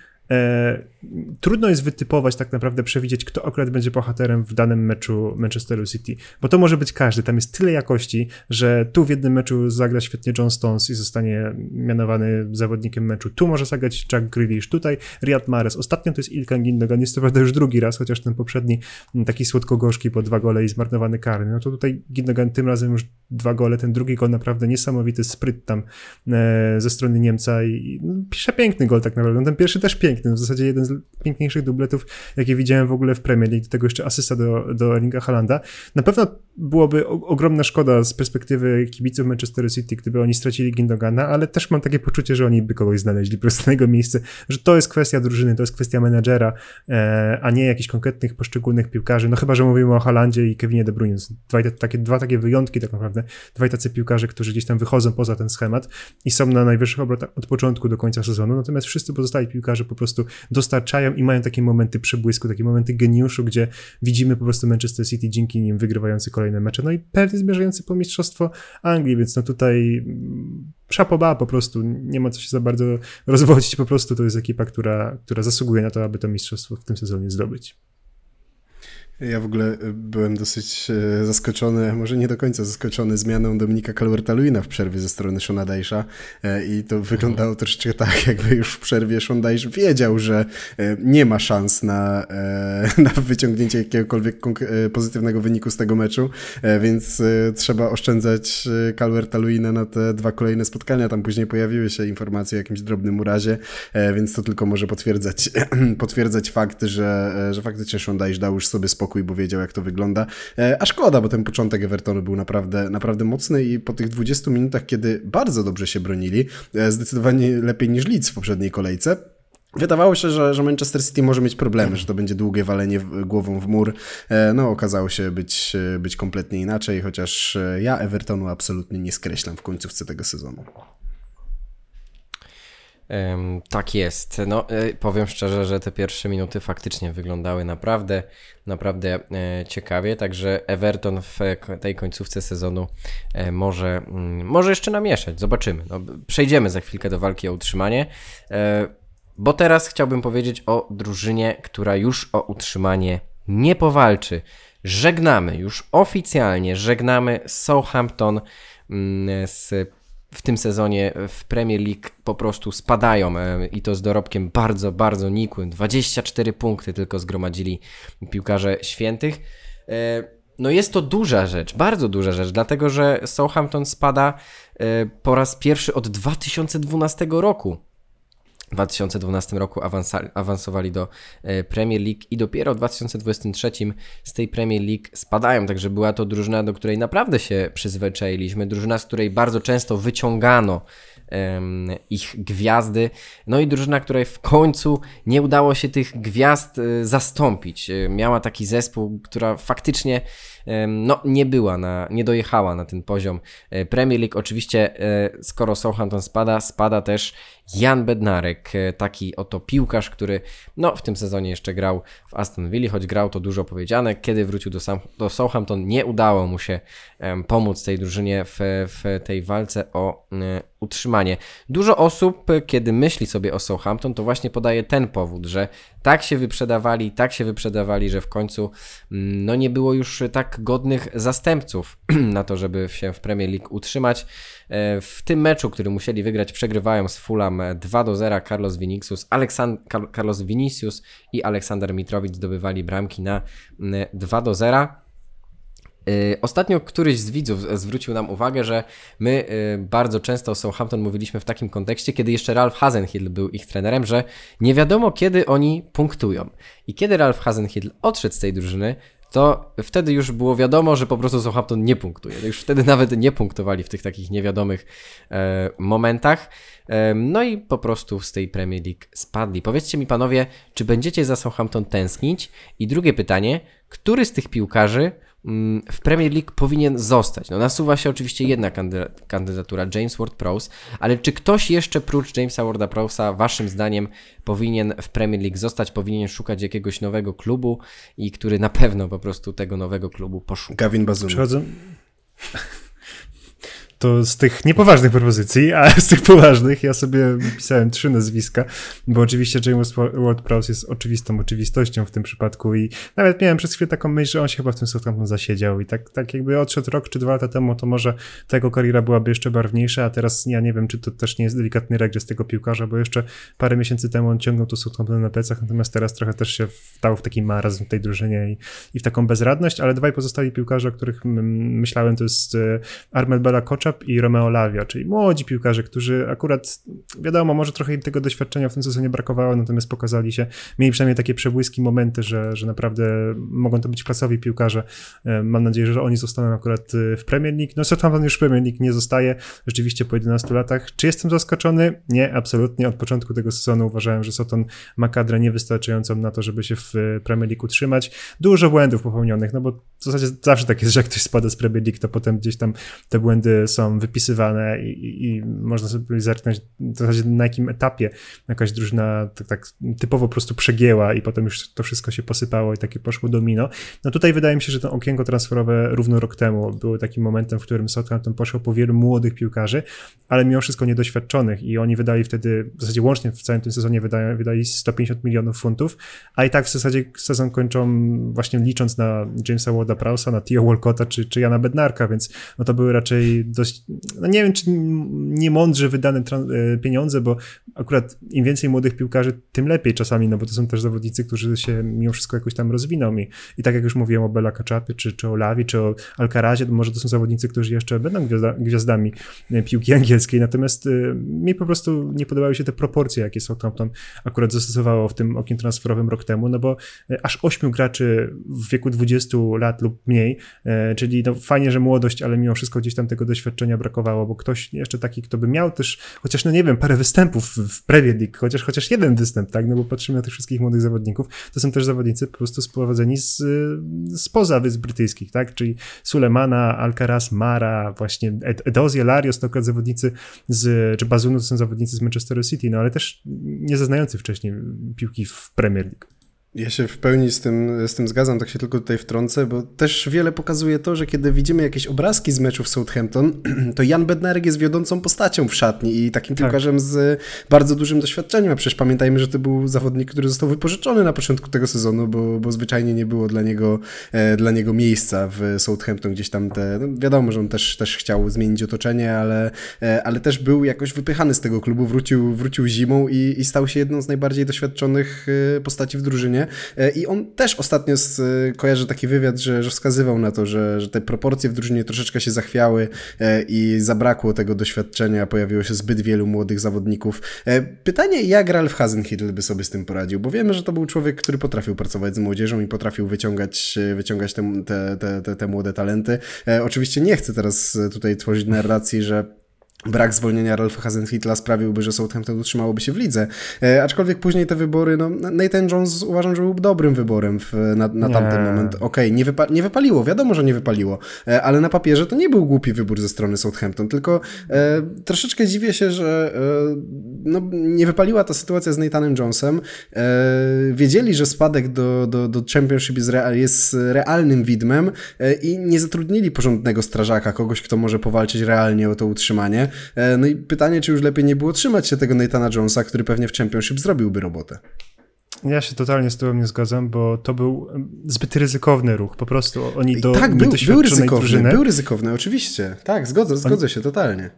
trudno jest wytypować, tak naprawdę przewidzieć, kto akurat będzie bohaterem w danym meczu Manchesteru City, bo to może być każdy. Tam jest tyle jakości, że tu w jednym meczu zagra świetnie John Stones i zostanie mianowany zawodnikiem meczu. Tu może zagrać Jack Grealish, tutaj Riyad Mahrez. Ostatnio to jest Ilkan Gindogan, jest to prawda już drugi raz, chociaż ten poprzedni taki słodko-gorzki po dwa gole i zmarnowany karny. No to tutaj Gindogan tym razem już dwa gole, ten drugi gol naprawdę niesamowity spryt tam e, ze strony Niemca i no, pisze piękny gol tak naprawdę. No, ten pierwszy też piękny w zasadzie jeden z piękniejszych dubletów, jakie widziałem w ogóle w Premier League, do tego jeszcze asysta do, do Erlinga Halanda. Na pewno byłoby ogromna szkoda z perspektywy kibiców Manchester City, gdyby oni stracili Gindogana, ale też mam takie poczucie, że oni by kogoś znaleźli po prostu na jego miejsce, że to jest kwestia drużyny, to jest kwestia menedżera, e, a nie jakichś konkretnych poszczególnych piłkarzy, no chyba, że mówimy o Halandzie i Kevinie De Bruyne. Dwa takie, dwa takie wyjątki tak naprawdę, dwaj tacy piłkarze, którzy gdzieś tam wychodzą poza ten schemat i są na najwyższych obrotach od początku do końca sezonu, natomiast wszyscy pozostali piłkarze po prostu dostarczają i mają takie momenty przebłysku, takie momenty geniuszu, gdzie widzimy po prostu Manchester City dzięki nim wygrywający kolejne mecze, no i pewnie zmierzający po Mistrzostwo Anglii, więc no tutaj mm, szapoba po prostu, nie ma co się za bardzo rozwodzić, po prostu to jest ekipa, która, która zasługuje na to, aby to mistrzostwo w tym sezonie zdobyć. Ja w ogóle y, byłem dosyć y, zaskoczony, może nie do końca zaskoczony zmianą Dominika Calverta-Lewina w przerwie ze strony Shona Dyche'a e, i to wyglądało troszeczkę tak, jakby już w przerwie Sean Dyche wiedział, że e, nie ma szans na, e, na wyciągnięcie jakiegokolwiek pozytywnego wyniku z tego meczu, więc trzeba oszczędzać Calverta-Lewina na te dwa kolejne spotkania. Tam później pojawiły się informacje o jakimś drobnym urazie, więc to tylko może potwierdzać, potwierdzać fakt, że, że faktycznie Sean Dyche dał już sobie spokój spokój, bo wiedział jak to wygląda. E, a szkoda, bo ten początek Evertonu był naprawdę, naprawdę mocny i po tych 20 minutach, kiedy bardzo dobrze się bronili, e, zdecydowanie lepiej niż Leeds w poprzedniej kolejce, Wydawało się, że, że Manchester City może mieć problemy, że to będzie długie walenie głową w mur. E, no, okazało się być, być kompletnie inaczej, chociaż ja Evertonu absolutnie nie skreślam w końcówce tego sezonu. Tak jest. No, e, powiem szczerze, że te pierwsze minuty faktycznie wyglądały naprawdę, naprawdę e, ciekawie. Także Everton w tej końcówce sezonu e, może, mm, może jeszcze namieszać. Zobaczymy. No, przejdziemy za chwilkę do walki o utrzymanie. Bo teraz chciałbym powiedzieć o drużynie, która już o utrzymanie nie powalczy. Żegnamy, już oficjalnie żegnamy Southampton mm, z w tym sezonie w Premier League po prostu spadają e, i to z dorobkiem bardzo, bardzo nikłym. 24 punkty tylko zgromadzili piłkarze świętych. E, no jest to duża rzecz, bardzo duża rzecz, dlatego że Southampton spada e, po raz pierwszy od 2012 roku. W 2012 roku awansowali do e, Premier League i dopiero w 2023 z tej Premier League spadają, także była to drużyna, do której naprawdę się przyzwyczailiśmy, drużyna, z której bardzo często wyciągano ich gwiazdy. No i drużyna, której w końcu nie udało się tych gwiazd e, zastąpić. E, miała taki zespół, która faktycznie no, nie była, na, nie dojechała na ten poziom e, Premier League. Oczywiście, skoro Southampton spada, spada też Jan Bednarek, taki oto piłkarz, który no, w tym sezonie jeszcze grał w Aston Villa, choć grał to dużo powiedziane. Kiedy wrócił do, Sam, do Southampton, nie udało mu się pomóc tej drużynie w, w tej walce o utrzymanie. Dużo osób, kiedy myśli sobie o Southampton, to właśnie podaje ten powód, że tak się wyprzedawali, tak się wyprzedawali, że w końcu mm, no nie było już tak godnych zastępców na to, żeby się w Premier League utrzymać. E, w tym meczu, który musieli wygrać, przegrywają z Fulham 2 do 0. Carlos Vinicius, Carlos Vinicius i Aleksander Mitrowicz zdobywali bramki na 2 mm, do 0. Y, ostatnio któryś z widzów zwrócił nam uwagę, że my y, bardzo często o Southampton mówiliśmy w takim kontekście, kiedy jeszcze Ralph Hasenhill był ich trenerem, że nie wiadomo kiedy oni punktują. I kiedy Ralph Hasenhill odszedł z tej drużyny, to wtedy już było wiadomo, że po prostu Southampton nie punktuje. Już wtedy nawet nie punktowali w tych takich niewiadomych e, momentach. E, no i po prostu z tej Premier League spadli. Powiedzcie mi panowie, czy będziecie za Southampton tęsknić? I drugie pytanie, który z tych piłkarzy w Premier League powinien zostać. No, nasuwa się oczywiście jedna kandydatura, James Ward-Prowse, ale czy ktoś jeszcze prócz Jamesa Warda-Prowse'a waszym zdaniem powinien w Premier League zostać, powinien szukać jakiegoś nowego klubu i który na pewno po prostu tego nowego klubu poszuka? Gavin Bazunu. Przychodzą to z tych niepoważnych propozycji, a z tych poważnych ja sobie pisałem trzy nazwiska, bo oczywiście James Ward-Prowse jest oczywistą oczywistością w tym przypadku i nawet miałem przez chwilę taką myśl, że on się chyba w tym Southampton zasiedział i tak, tak jakby odszedł rok czy dwa lata temu, to może ta jego kariera byłaby jeszcze barwniejsza, a teraz ja nie wiem, czy to też nie jest delikatny regres tego piłkarza, bo jeszcze parę miesięcy temu on ciągnął to Southampton na plecach, natomiast teraz trochę też się wdał w taki marazm w tej drużynie i, i w taką bezradność, ale dwaj pozostali piłkarze, o których myślałem, to jest e, Armel Bella Koczap i Romeo Lavia, czyli młodzi piłkarze, którzy akurat, wiadomo, może trochę im tego doświadczenia w tym sezonie brakowało, natomiast pokazali się, mieli przynajmniej takie przebłyski, momenty, że, że naprawdę mogą to być klasowi piłkarze. E, mam nadzieję, że oni zostaną akurat e, w Premier League. No Southampton już w Premier League nie zostaje, rzeczywiście po 11 latach. Czy jestem zaskoczony? Nie, absolutnie. Od początku tego sezonu uważałem, że Soton ma kadrę niewystarczającą na to, żeby się w Premier League utrzymać. Dużo błędów popełnionych, no bo w zasadzie zawsze tak jest, że jak ktoś spada z Premier League, to potem gdzieś tam te błędy są wypisywane i, i, można sobie zerknąć w zasadzie na jakim etapie jakaś drużyna tak, tak typowo po prostu przegięła i potem już to wszystko się posypało i takie poszło domino. No tutaj wydaje mi się, że to okienko transferowe równo rok temu było takim momentem, w którym Southampton poszło po wielu młodych piłkarzy, ale mimo wszystko niedoświadczonych i oni wydali wtedy, w zasadzie łącznie w całym tym sezonie wydali, wydali 150 milionów funtów, a i tak w zasadzie sezon kończą właśnie licząc na Jamesa Warda Prowse'a, na Tio Walcotta czy, czy Jana Bednarka, więc no to były raczej dość no nie wiem, czy nie mądrze wydane e, pieniądze, bo akurat im więcej młodych piłkarzy, tym lepiej czasami, no bo to są też zawodnicy, którzy się mimo wszystko jakoś tam rozwiną i, i tak jak już mówiłem o Bela Kaczapie, czy, czy o Lawi, czy o Alcarazie, to może to są zawodnicy, którzy jeszcze będą gwiazda, gwiazdami e, piłki angielskiej, natomiast y, mi po prostu nie podobały się te proporcje, jakie Southampton akurat zastosowało w tym okiem transferowym rok temu, no bo aż ośmiu graczy w wieku 20 lat lub mniej, czyli no fajnie, że młodość, ale mimo wszystko gdzieś tam tego doświadczenia brakowało, bo ktoś jeszcze taki, kto by miał też, chociaż no nie wiem, parę występów w Premier League, chociaż, chociaż jeden występ, tak, no bo patrzymy na tych wszystkich młodych zawodników, to są też zawodnicy po prostu sprowadzeni z, spoza Wysp Brytyjskich, tak, czyli Sulemana, Alcaraz, Mara, właśnie Edozie, Larios, to zawodnicy z, czy Bazunu to są zawodnicy z Manchester City, no ale też nie zaznający wcześniej piłki w Premier League. Ja się w pełni z tym, z tym zgadzam, tak się tylko tutaj wtrącę, bo też wiele pokazuje to, że kiedy widzimy jakieś obrazki z meczów Southampton, to Jan Bednarek jest wiodącą postacią w szatni i takim tak. piłkarzem z bardzo dużym doświadczeniem. A przecież pamiętajmy, że to był zawodnik, który został wypożyczony na początku tego sezonu, bo, bo zwyczajnie nie było dla niego, e, dla niego miejsca w Southampton. Gdzieś tam te, no wiadomo, że on też, też chciał zmienić otoczenie, ale, e, ale też był jakoś wypychany z tego klubu, wrócił, wrócił zimą i, i stał się jedną z najbardziej doświadczonych e, postaci w drużynie. Sezonie i on też ostatnio z, kojarzy taki wywiad, że, że wskazywał na to, że, że te proporcje w drużynie troszeczkę się zachwiały i zabrakło tego doświadczenia, pojawiło się zbyt wielu młodych zawodników. Pytanie, jak Ralf Hasenhüttl by sobie z tym poradził, bo wiemy, że to był człowiek, który potrafił pracować z młodzieżą i potrafił wyciągać, wyciągać te, te, te, te młode talenty. Oczywiście nie chcę teraz tutaj tworzyć narracji, że brak zwolnienia Ralfa Hasenhitla sprawiłby, że Southampton utrzymałoby się w lidze. E, aczkolwiek później te wybory, no Nathan Jones uważam, że był dobrym wyborem w, na, na tamten moment. Okej, okay, nie, wypa nie wypaliło, wiadomo, że nie wypaliło, e, ale na papierze to nie był głupi wybór ze strony Southampton, tylko e, troszeczkę dziwię się, że e, no, nie wypaliła ta sytuacja z Nathanem Jonesem. E, wiedzieli, że spadek do, do, do Championship jest, rea jest realnym widmem e, i nie zatrudnili porządnego strażaka, kogoś, kto może powalczyć realnie o to utrzymanie. E, no i pytanie, czy już lepiej nie było trzymać się tego Nathana Jonesa, który pewnie w Championship zrobiłby robotę. Ja się totalnie z tobą nie zgadzam, bo to był zbyt ryzykowny ruch. Po prostu oni do tak, był, był ryzykowny, drużyny... był ryzykowny, oczywiście. Tak, zgodzę, zgodzę się totalnie.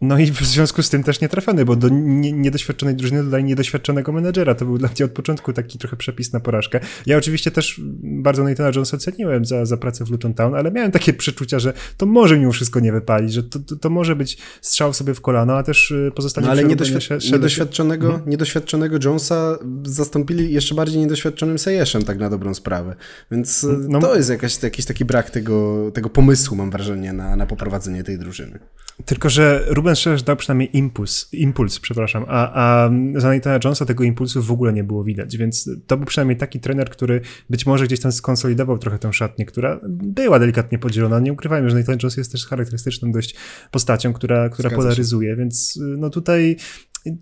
No i w związku z tym też nietrafiony, bo do niedoświadczonej drużyny dodaje niedoświadczonego menedżera. To był dla mnie od początku taki trochę przepis na porażkę. Ja oczywiście też bardzo Nathana Jonesa ceniłem za, za pracę w Luton Town, ale miałem takie przeczucia, że to może mimo wszystko nie wypalić, że to, to, to może być strzał sobie w kolano, a też y, pozostanie no, ale niedoświad niedoświadczonego, hmm? niedoświadczonego Jonesa zastąpili jeszcze bardziej niedoświadczonym Sejeszem, tak na dobrą sprawę. Więc y, no, to jest jakaś, jakiś taki brak tego, tego pomysłu, mam wrażenie, na, na poprowadzenie tej drużyny. Tylko, że Ruben Szerz dał przynajmniej impuls, impuls przepraszam, a, a za Nathana Jonesa tego impulsu w ogóle nie było widać, więc to był przynajmniej taki trener, który być może gdzieś tam skonsolidował trochę tę szatnię, która była delikatnie podzielona. Nie ukrywajmy, że Nathan Jones jest też charakterystyczną dość postacią, która, która polaryzuje, się. więc no tutaj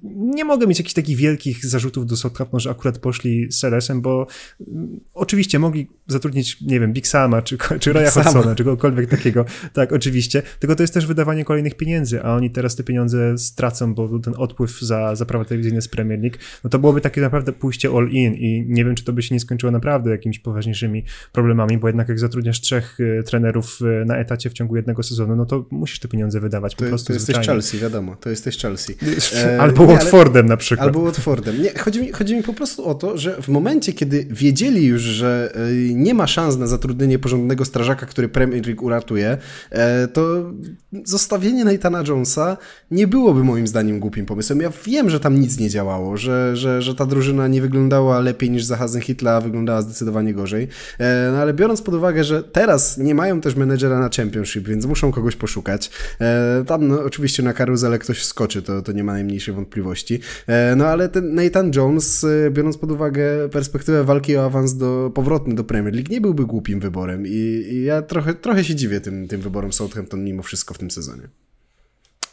nie mogę mieć jakichś takich wielkich zarzutów do Southampton, że akurat poszli z Selesem, bo mm, oczywiście mogli zatrudnić, nie wiem, Big Sama, czy, czy Raya Hudsona, czy kogokolwiek takiego. Tak, oczywiście. Tylko to jest też wydawanie kolejnych pieniędzy, a oni teraz te pieniądze stracą, bo ten odpływ za, za prawa telewizyjne z Premier League, no to byłoby takie naprawdę pójście all in i nie wiem, czy to by się nie skończyło naprawdę jakimiś poważniejszymi problemami, bo jednak jak zatrudniasz trzech y, trenerów y, na etacie w ciągu jednego sezonu, no to musisz te pieniądze wydawać po to, prostu To jesteś Chelsea, wiadomo, to jesteś Chelsea. E, Albo nie, Watfordem na przykład. Albo Watfordem. Nie, chodzi, mi, chodzi mi po prostu o to, że w momencie, kiedy wiedzieli już, że e, nie ma szans na zatrudnienie porządnego strażaka, który Premier League uratuje, e, to zostawienie Nathana Jonesa nie byłoby moim zdaniem głupim pomysłem. Ja wiem, że tam nic nie działało, że, że, że ta drużyna nie wyglądała lepiej niż za Hasenhitla, wyglądała zdecydowanie gorzej. E, no ale biorąc pod uwagę, że teraz nie mają też menedżera na Championship, więc muszą kogoś poszukać. Tam no, oczywiście na karuzelę ktoś skoczy, to, to nie ma najmniejszej wątpliwości. E, no ale ten Nathan Jones, e, biorąc pod uwagę perspektywę walki o awans do, powrotny do Premier League, nie byłby głupim wyborem i, i ja trochę, trochę się dziwię tym, tym wyborem Southampton mimo wszystko w tym sezonie.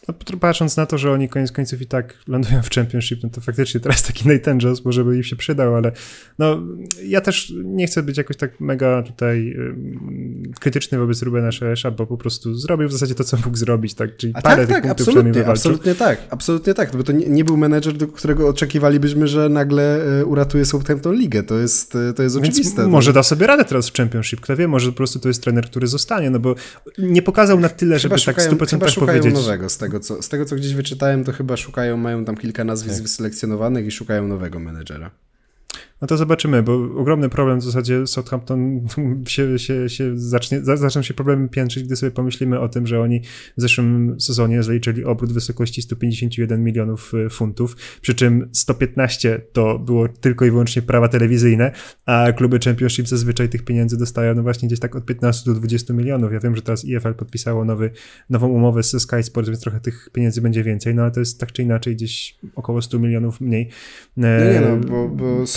No, patrząc na to, że oni koniec końców i tak lądują w Championship, no to faktycznie teraz taki Nathan Jones może by im się przydał, ale no ja też nie chcę być jakoś tak mega tutaj um, krytyczny wobec Rubena Szeresza, bo po prostu zrobił w zasadzie to, co mógł zrobić, tak? Czyli A parę tak, tych tak, punktów absolutnie, absolutnie tak, absolutnie tak, bo to nie, nie, był menedżer, do którego oczekiwalibyśmy, że nagle e, uratuje Southampton Ligę, to jest, e, to jest Więc oczywiste. No. może da sobie radę teraz w Championship, kto wie, może po prostu to jest trener, który zostanie, no bo nie pokazał na tyle, żeby chyba tak szukają, 100% chyba szukają powiedzieć. nowego z tego tego, co, z tego, co gdzieś wyczytałem, to chyba szukają, mają tam kilka nazwisk tak. wyselekcjonowanych i szukają nowego menedżera. No to zobaczymy, bo ogromny problem w zasadzie Southampton się, się, się zacznie, zaczną się problemy piętrzyć, gdy sobie pomyślimy o tym, że oni w zeszłym sezonie zaliczyli obrót w wysokości 151 milionów y, funtów, przy czym 115 to było tylko i wyłącznie prawa telewizyjne, a kluby Championship zazwyczaj tych pieniędzy dostają no właśnie gdzieś tak od 15 do 20 milionów. Ja wiem, że teraz IFL podpisało nowy, nową umowę ze Sky Sports, więc trochę tych pieniędzy będzie więcej, no ale to jest tak czy inaczej gdzieś około 100 milionów mniej. No nie no, bo, bo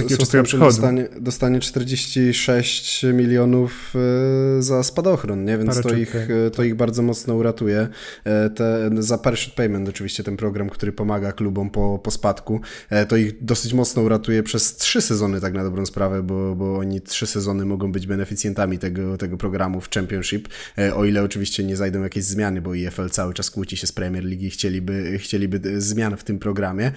Dostanie, dostanie 46 milionów e, za spadochron, nie? więc to ich, e, to ich bardzo mocno uratuje. E, te, za parachute payment oczywiście ten program, który pomaga klubom po, po spadku, to ich dosyć mocno uratuje przez trzy sezony tak na dobrą sprawę, bo, bo oni trzy sezony mogą być beneficjentami tego, tego programu w Championship, o ile oczywiście nie zajdą jakieś zmiany, bo IFL cały czas kłóci się z Premier League i chcieliby, chcieliby zmian w tym programie,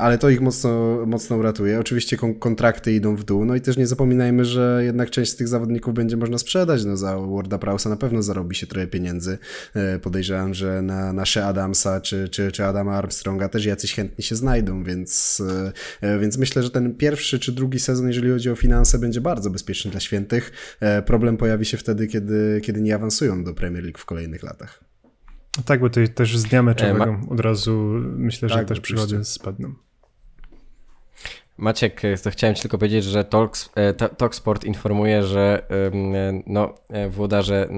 ale to ich mocno, mocno uratuje. Oczywiście kontrakty kontrakty idą w dół. No i też nie zapominajmy, że jednak część z tych zawodników będzie można sprzedać. No za Warda Prausa na pewno zarobi się trochę pieniędzy. E, podejrzewam, że na nasze Adamsa czy, czy, czy Adama Armstronga też jacyś chętni się znajdą, więc, e, więc myślę, że ten pierwszy czy drugi sezon, jeżeli chodzi o finanse, będzie bardzo bezpieczny dla świętych. Problem pojawi się wtedy, kiedy, kiedy nie awansują do Premier League w kolejnych latach. Tak, bo to też z dnia meczowego e, ma... od razu myślę, że tak, też przychody spadną. Maciek, e, to chciałem tylko powiedzieć, że Talks, e, Talksport informuje, że no, włodarze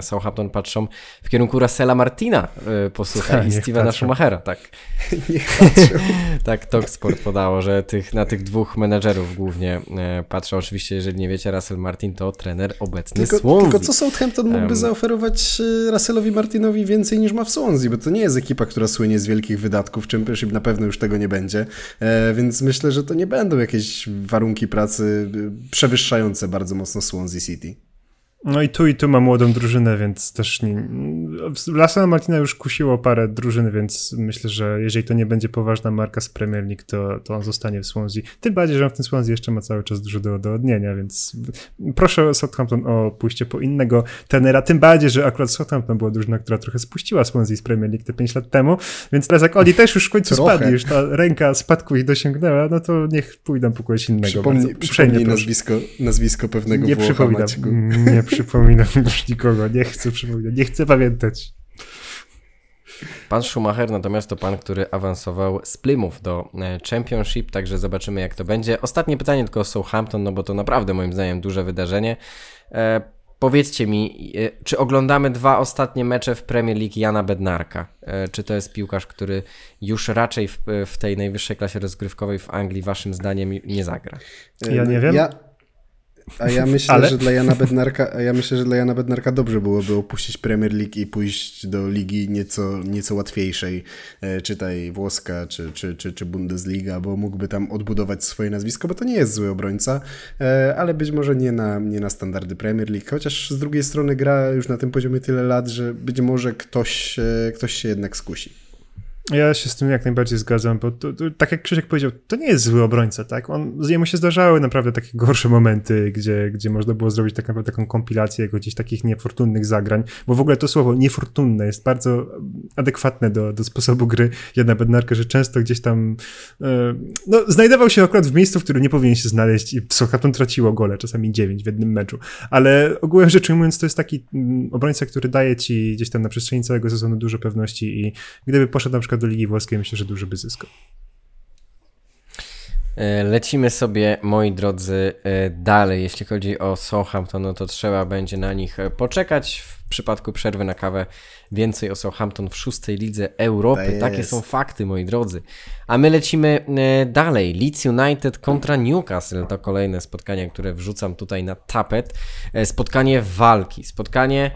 Southampton patrzą w kierunku Russella Martina, posłuchaj, i Stevena Schumachera, tak. Niech patrzą. tak, Talksport podało, że tych, na tych dwóch menedżerów głównie patrzą. Oczywiście, jeżeli nie wiecie, Russell Martin to trener obecny tylko, Swansea. Tylko co Southampton mógłby um, zaoferować Russellowi Martinowi więcej niż ma w Swansea, bo to nie jest ekipa, która słynie z wielkich wydatków, Championship na pewno już tego nie będzie, więc myślę, że to nie będą jakieś warunki pracy przewyższające bardzo mocno Swansea City. No i tu i tu ma młodą drużynę, więc też nie... Lasana Martina już kusiło parę drużyn, więc myślę, że jeżeli to nie będzie poważna marka z Premier League, to, to on zostanie w Swansea. Tym bardziej, że on w tym Swansea jeszcze ma cały czas dużo do, do odnienia, więc proszę Southampton o pójście po innego tenera, tym bardziej, że akurat Southampton była drużyna, która trochę spuściła Swansea z Premier League te 5 lat temu, więc teraz jak oni też już w końcu trochę. spadli, już ta ręka spadku ich dosięgnęła, no to niech pójdą po kogoś innego. Przypomnij, przypomnij nazwisko, nazwisko pewnego Nie Włocha, przypominam, Maćku. nie przypominam już nikogo, nie chcę przypominać, nie chcę pamiętać. Pan Schumacher natomiast to pan, który awansował z Plymouth do e, Championship, także zobaczymy jak to będzie. Ostatnie pytanie tylko o Southampton, no bo to naprawdę moim zdaniem duże wydarzenie. E, powiedzcie mi, e, czy oglądamy dwa ostatnie mecze w Premier League Jana Bednarka? E, czy to jest piłkarz, który już raczej w, w tej najwyższej klasie rozgrywkowej w Anglii waszym zdaniem nie zagra? Ja nie wiem. Ja... A ja myślę, Ale... że dla Jana Bednarka, a ja myślę, że dla Jana Bednarka dobrze byłoby opuścić Premier League i pójść do ligi nieco, nieco łatwiejszej, e, czytaj włoska czy, czy, czy, czy Bundesliga, bo mógłby tam odbudować swoje nazwisko, bo to nie jest zły obrońca, e, ale być może nie na, nie na standardy Premier League, chociaż z drugiej strony gra już na tym poziomie tyle lat, że być może ktoś, e, ktoś się jednak skusi. Ja się z tym jak najbardziej zgadzam, bo to, to, tak jak Krzysiek powiedział, to nie jest zły obrońca, tak? On, jemu się zdarzały naprawdę takie gorsze momenty, gdzie, gdzie można było zrobić tak naprawdę taką kompilację jego gdzieś takich niefortunnych zagrań, bo w ogóle to słowo niefortunne jest bardzo adekwatne do, do sposobu gry Jedna Bednarka, że często gdzieś tam e, no, znajdował się akurat w miejscu, w którym nie powinien się znaleźć i Southampton traciło gole, czasami dziewięć w jednym meczu, ale ogółem rzecz ujmując to jest taki mm, obrońca, który daje ci gdzieś tam na przestrzeni całego sezonu dużo pewności i gdyby poszedł na przykład do Ligi Włoskiej, myślę, że duży by zyskał. E, lecimy sobie, moi drodzy, e, dalej. Jeśli chodzi o Southampton, no to trzeba będzie na nich e, poczekać. W przypadku przerwy na kawę więcej o Southampton w szóstej lidze Europy. Takie są fakty, moi drodzy. A my lecimy dalej. Leeds United kontra Newcastle to kolejne spotkanie, które wrzucam tutaj na tapet. Spotkanie walki, spotkanie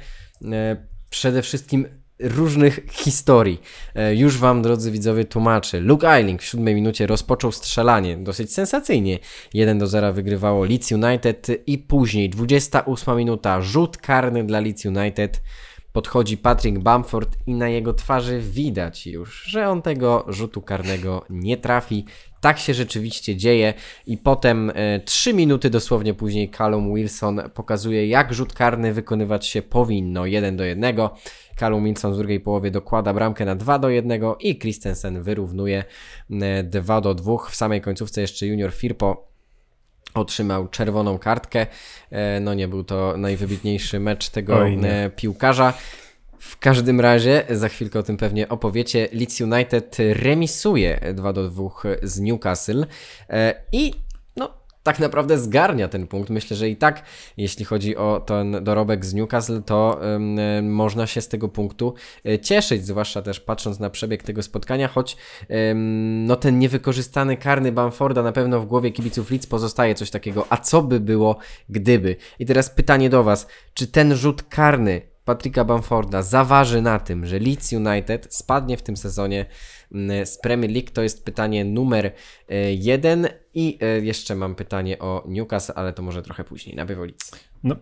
przede wszystkim różnych historii. E, już Wam, drodzy widzowie, tłumaczę. Luke Eiling w siódmej minucie rozpoczął strzelanie dosyć sensacyjnie. 1 do 0 wygrywało Leeds United i później 28 minuta rzut karny dla Leeds United. Podchodzi Patrick Bamford i na jego twarzy widać już, że on tego rzutu karnego nie trafi. Tak się rzeczywiście dzieje i potem e, 3 minuty dosłownie później Callum Wilson pokazuje jak rzut karny wykonywać się powinno 1 do 1. Callum Wilson w drugiej połowie dokłada bramkę na 2 do 1 i Christensen wyrównuje 2 do 2. W samej końcówce jeszcze Junior Firpo otrzymał czerwoną kartkę. E, no nie był to najwybitniejszy mecz tego e, piłkarza. W każdym razie, za chwilkę o tym pewnie opowiecie, Leeds United remisuje 2 do 2 z Newcastle e, i tak naprawdę zgarnia ten punkt. Myślę, że i tak, jeśli chodzi o ten dorobek z Newcastle, to um, można się z tego punktu e, cieszyć, zwłaszcza też patrząc na przebieg tego spotkania, choć um, no ten niewykorzystany karny Bamforda na pewno w głowie kibiców Leeds pozostaje coś takiego. A co by było, gdyby? I teraz pytanie do Was, czy ten rzut karny Patricka Bamforda zaważy na tym, że Leeds United spadnie w tym sezonie mm, z Premier League, to jest pytanie numer e, jeden. I e, jeszcze mam pytanie o Newcastle, ale to może trochę później, na Bywolic. No,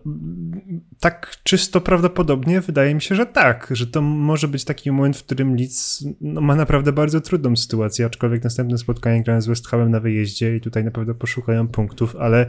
tak czysto prawdopodobnie wydaje mi się, że tak, że to może być taki moment, w którym Leeds no, ma naprawdę bardzo trudną sytuację, aczkolwiek następne spotkanie grają z West Hamem na wyjeździe i tutaj naprawdę poszukają punktów, ale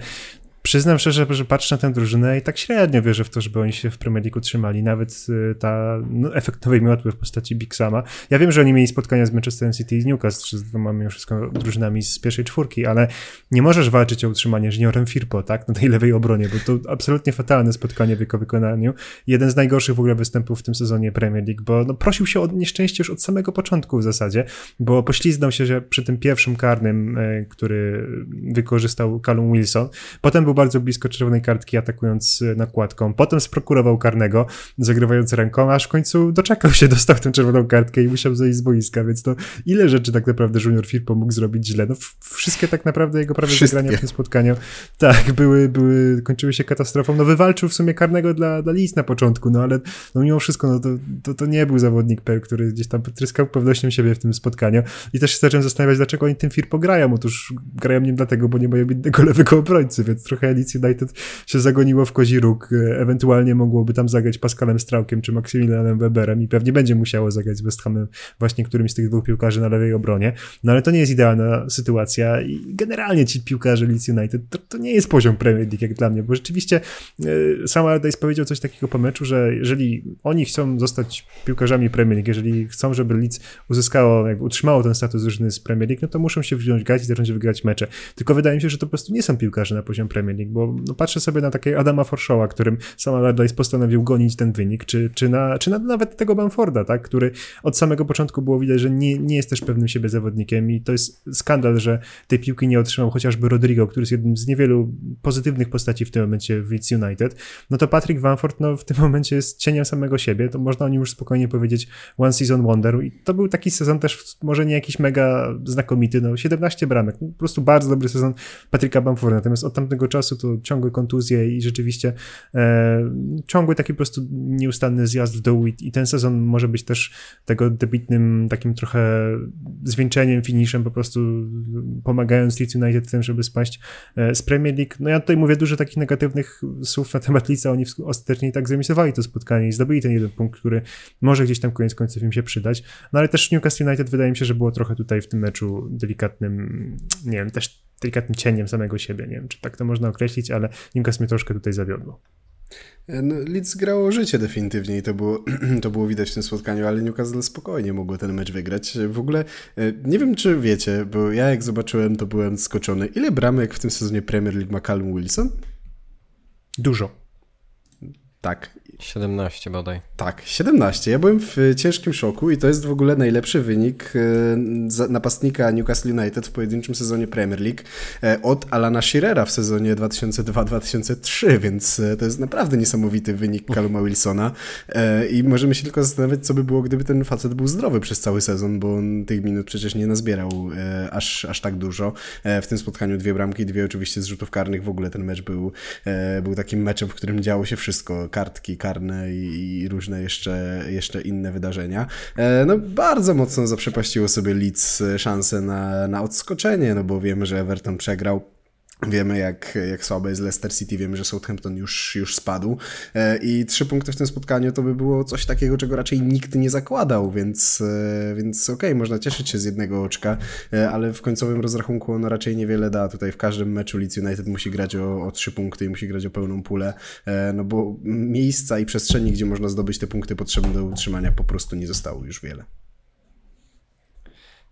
Przyznam szczerze, że patrzę na tę drużynę i tak średnio wierzę w to, żeby oni się w Premier League utrzymali. Nawet y, ta no, efekt nowej miotły w postaci Big Sama. Ja wiem, że oni mieli spotkania z Manchester City i z Newcastle, z dwoma mimo wszystko drużynami z pierwszej czwórki, ale nie możesz walczyć o utrzymanie juniorem Firpo, tak, na tej lewej obronie, bo to absolutnie fatalne spotkanie w jego wykonaniu. Jeden z najgorszych w ogóle występów w tym sezonie Premier League, bo no, prosił się o nieszczęście już od samego początku w zasadzie, bo pośliznął się przy tym pierwszym karnym, y, który wykorzystał Callum Wilson. Potem był bardzo blisko czerwonej kartki, atakując e, nakładką. Potem sprokurował karnego, zagrywając ręką, aż w końcu doczekał się, dostał tę czerwoną kartkę i musiał zejść z boiska, więc to ile rzeczy tak naprawdę Junior Firpo mógł zrobić źle? No wszystkie tak naprawdę jego prawie wszystkie. zagrania w tym spotkaniu, tak, były, były, kończyły się katastrofą. No wywalczył w sumie karnego dla, dla Lis na początku, no ale no mimo wszystko, no to, to, to nie był zawodnik, który gdzieś tam tryskał pewnością siebie w tym spotkaniu i też się zacząłem zastanawiać, dlaczego oni tym Firpo grają. Otóż grają nim dlatego, bo nie mają innego lewego obrońcy, więc trochę trochę Leeds United się zagoniło w kozi róg. E, ewentualnie mogłoby tam zagrać Pascalem Straukiem czy Maksymilianem Weberem i pewnie będzie musiało zagrać z West Hamem właśnie którymś z tych dwóch piłkarzy na lewej obronie. No ale to nie jest idealna sytuacja i generalnie ci piłkarze Leeds United to, to nie jest poziom Premier League jak dla mnie, bo rzeczywiście e, sam Allardyce powiedział coś takiego po meczu, że jeżeli oni chcą zostać piłkarzami Premier League, jeżeli chcą, żeby Leeds uzyskało, jakby utrzymało ten status drużyny z Premier League, no to muszą się wziąć grać i zacząć wygrać mecze. Tylko wydaje mi się, że to po prostu nie są piłkarze na poziom Premier League, bo no, patrzę sobie na takiego Adama Forshawa, którym sam Allardyce postanowił gonić ten wynik, czy, czy, na, czy na nawet tego Bamforda, tak, który od samego początku było widać, że nie, nie jest też pewnym siebie zawodnikiem i to jest skandal, że tej piłki nie otrzymał chociażby Rodrigo, który jest jednym z niewielu pozytywnych postaci w tym momencie w Leeds United, no to Patrick Bamford no, w tym momencie jest cieniem samego siebie, to można o nim już spokojnie powiedzieć one season wonder i to był taki sezon też może nie jakiś mega znakomity, no 17 bramek, po prostu bardzo dobry sezon Patricka Bamforda, natomiast od tamtego czasu to ciągłe kontuzje i rzeczywiście e, ciągły taki po prostu nieustanny zjazd w dół i, i, ten sezon może być też tego debitnym takim trochę zwieńczeniem, finiszem, po prostu pomagając Leeds United w tym, żeby spaść e, z Premier League. No ja tutaj mówię dużo takich negatywnych słów na temat Leedsa, oni ostatecznie tak zremisowali to spotkanie i zdobyli ten jeden punkt, który może gdzieś tam koniec końców im się przydać. No ale też Newcastle United wydaje mi się, że było trochę tutaj w tym meczu delikatnym, nie wiem, też delikatnym cieniem samego siebie. Nie wiem, czy tak to można określić, ale Newcastle mnie troszkę tutaj zawiodło. No, Leeds grało życie definitywnie i to było, to było widać w tym spotkaniu, ale Newcastle spokojnie mogło ten mecz wygrać. W ogóle e, nie wiem, czy wiecie, bo ja jak zobaczyłem, to byłem skoczony. Ile bramek w tym sezonie Premier League ma Callum Wilson? Dużo. Tak. 17 bodaj. Tak, 17. Ja byłem w ciężkim szoku i to jest w ogóle najlepszy wynik e, napastnika Newcastle United w pojedynczym sezonie Premier League e, od Alana Shearera w sezonie 2002-2003, więc e, to jest naprawdę niesamowity wynik Caluma Wilsona i możemy się tylko zastanawiać, co by było, gdyby ten facet był zdrowy przez cały sezon, bo on tych minut przecież nie nazbierał aż, aż tak dużo. W tym spotkaniu dwie bramki, dwie oczywiście z rzutów karnych. W ogóle ten mecz był, był takim meczem, w którym działo się wszystko. Kartki, karne i, i różne jeszcze, jeszcze inne wydarzenia. E, no bardzo mocno zaprzepaściło sobie Leeds szansę na, na odskoczenie, no bo wiemy, że Everton przegrał Wiemy, jak, jak słabe jest Leicester City, wiemy, że Southampton już, już spadł e, i trzy punkty w tym spotkaniu to by było coś takiego, czego raczej nikt nie zakładał, więc, e, więc okej, okay, można cieszyć się z jednego oczka, e, ale w końcowym rozrachunku ono raczej niewiele da. Tutaj w każdym meczu Leeds United musi grać o, o trzy punkty i musi grać o pełną pulę, no bo miejsca i przestrzeni, gdzie można zdobyć te punkty potrzebne do utrzymania po prostu nie zostało już wiele.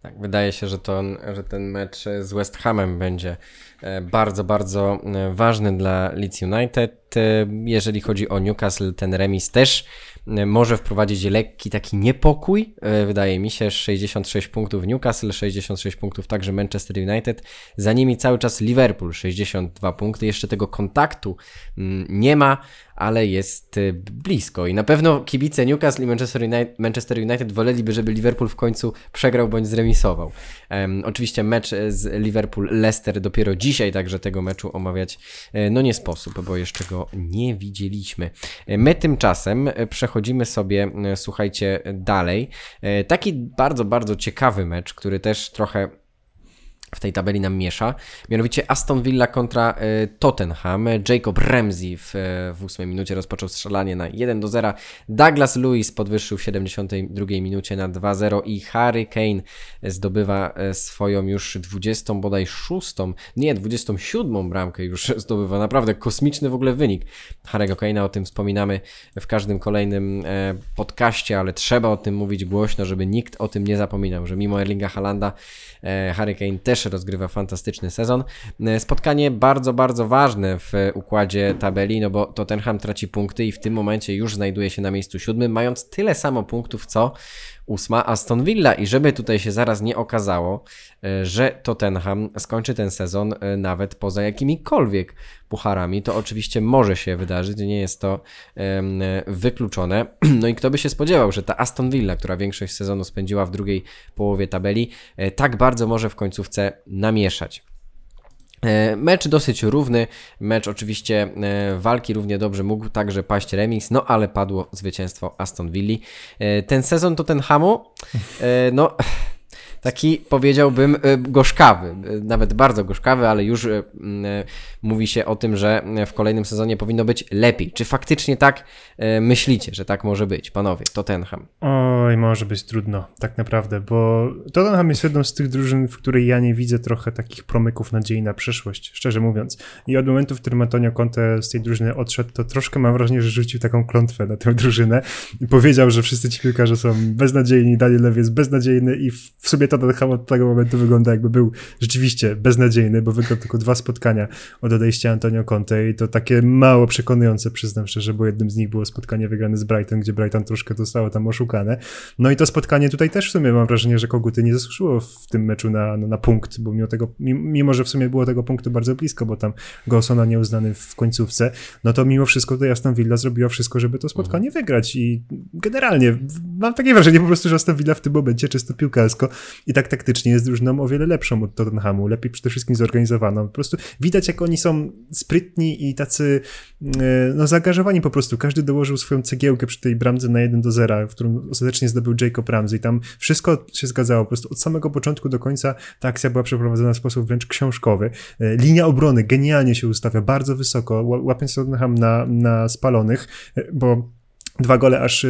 Tak, wydaje się, że, to, że ten mecz z West Hamem będzie e, bardzo, bardzo e, ważny dla Leeds United. E, jeżeli chodzi o Newcastle, ten remis też może wprowadzić lekki taki niepokój. Wydaje mi się 66 punktów Newcastle, 66 punktów także Manchester United. Za nimi cały czas Liverpool 62 punkty. Jeszcze tego kontaktu mm, nie ma ale jest blisko. I na pewno kibice Newcastle i Manchester United, Manchester United woleliby, żeby Liverpool w końcu przegrał bądź zremisował. Um, oczywiście mecz z Liverpool-Leicester dopiero dzisiaj, także tego meczu omawiać e, no nie sposób, bo jeszcze go nie widzieliśmy. My tymczasem przechodzimy sobie, słuchajcie, dalej. Taki bardzo, bardzo ciekawy mecz, który też trochę w tej tabeli nam miesza. Mianowicie Aston Villa kontra e, Tottenham. Jacob Ramsey w, e, w 8 minucie rozpoczął strzelanie na 1 do 0. Douglas Lewis podwyższył w 72 minucie na 2-0 i Harry Kane zdobywa e, swoją już 20 bodaj 6, nie 27 bramkę już zdobywa. Naprawdę kosmiczny w ogóle wynik Harry'ego Kane'a. O tym wspominamy w każdym kolejnym podcaście, ale trzeba o tym mówić głośno, żeby nikt o tym nie zapominał, że mimo Erlinga Halanda Harry Kane też rozgrywa fantastyczny sezon. E, spotkanie bardzo, bardzo ważne w układzie tabeli, no bo Tottenham traci punkty i w tym momencie już znajduje się na miejscu siódmym, mając tyle samo punktów co ósma Aston Villa i żeby tutaj się zaraz nie okazało, e, że Tottenham skończy ten sezon e, nawet poza jakimikolwiek pucharami, to oczywiście może się wydarzyć, nie jest to wykluczone. No i kto by się spodziewał, że ta Aston Villa, która większość sezonu spędziła w drugiej połowie tabeli, e, tak bardzo może w końcówce namieszać. Mecz dosyć równy, mecz oczywiście walki równie dobrze mógł także paść remis, no ale padło zwycięstwo Aston Villa. Ten sezon Tottenhamu, no taki powiedziałbym e, gorzkawy, e, nawet bardzo gorzkawy, ale już e, mówi się o tym, że w kolejnym sezonie powinno być lepiej. Czy faktycznie tak myślicie, że tak może być, panowie, Tottenham? Oj, może być trudno, tak naprawdę, bo Tottenham jest jedną z tych drużyn, w której ja nie widzę trochę takich promyków nadziei na przyszłość, szczerze mówiąc. I od momentu, w którym Antonio Conte z tej drużyny odszedł, to troszkę mam wrażenie, że rzucił taką klątwę na tę drużynę i powiedział, że wszyscy ci piłkarze są beznadziejni, Daniel Lew jest beznadziejny i w sobie Tottenham od tego momentu wygląda jakby był rzeczywiście beznadziejny, bo wygrał tylko dwa spotkania od odejścia Antonio Conte i to takie mało przekonujące, przyznam szczerze, bo jednym z nich było spotkanie wygrane z Brighton, gdzie Brighton troszkę zostało tam oszukane. No i to spotkanie tutaj też w sumie mam wrażenie, że Koguty nie zasłużyło w tym meczu na, na, punkt, bo mimo tego, mimo że w sumie było tego punktu bardzo blisko, bo tam Golsona nieuznany w końcówce, no to mimo wszystko tutaj Aston Villa zrobiła wszystko, żeby to spotkanie wygrać i generalnie mam takie wrażenie po prostu, że Aston Villa w tym momencie czysto piłkarsko i tak taktycznie jest drużyną o wiele lepszą od Tottenhamu, lepiej przede wszystkim zorganizowaną. Po prostu widać, jak oni są sprytni i tacy e, no, zaangażowani po prostu. Każdy dołożył swoją cegiełkę przy tej bramce na 1 do 0, w którą ostatecznie zdobył Jacob Ramsey. Tam wszystko się zgadzało. Po prostu od samego początku do końca ta akcja była przeprowadzona w sposób wręcz książkowy. E, linia obrony genialnie się ustawia, bardzo wysoko, łapiąc Tottenham na, na spalonych, e, bo dwa gole aż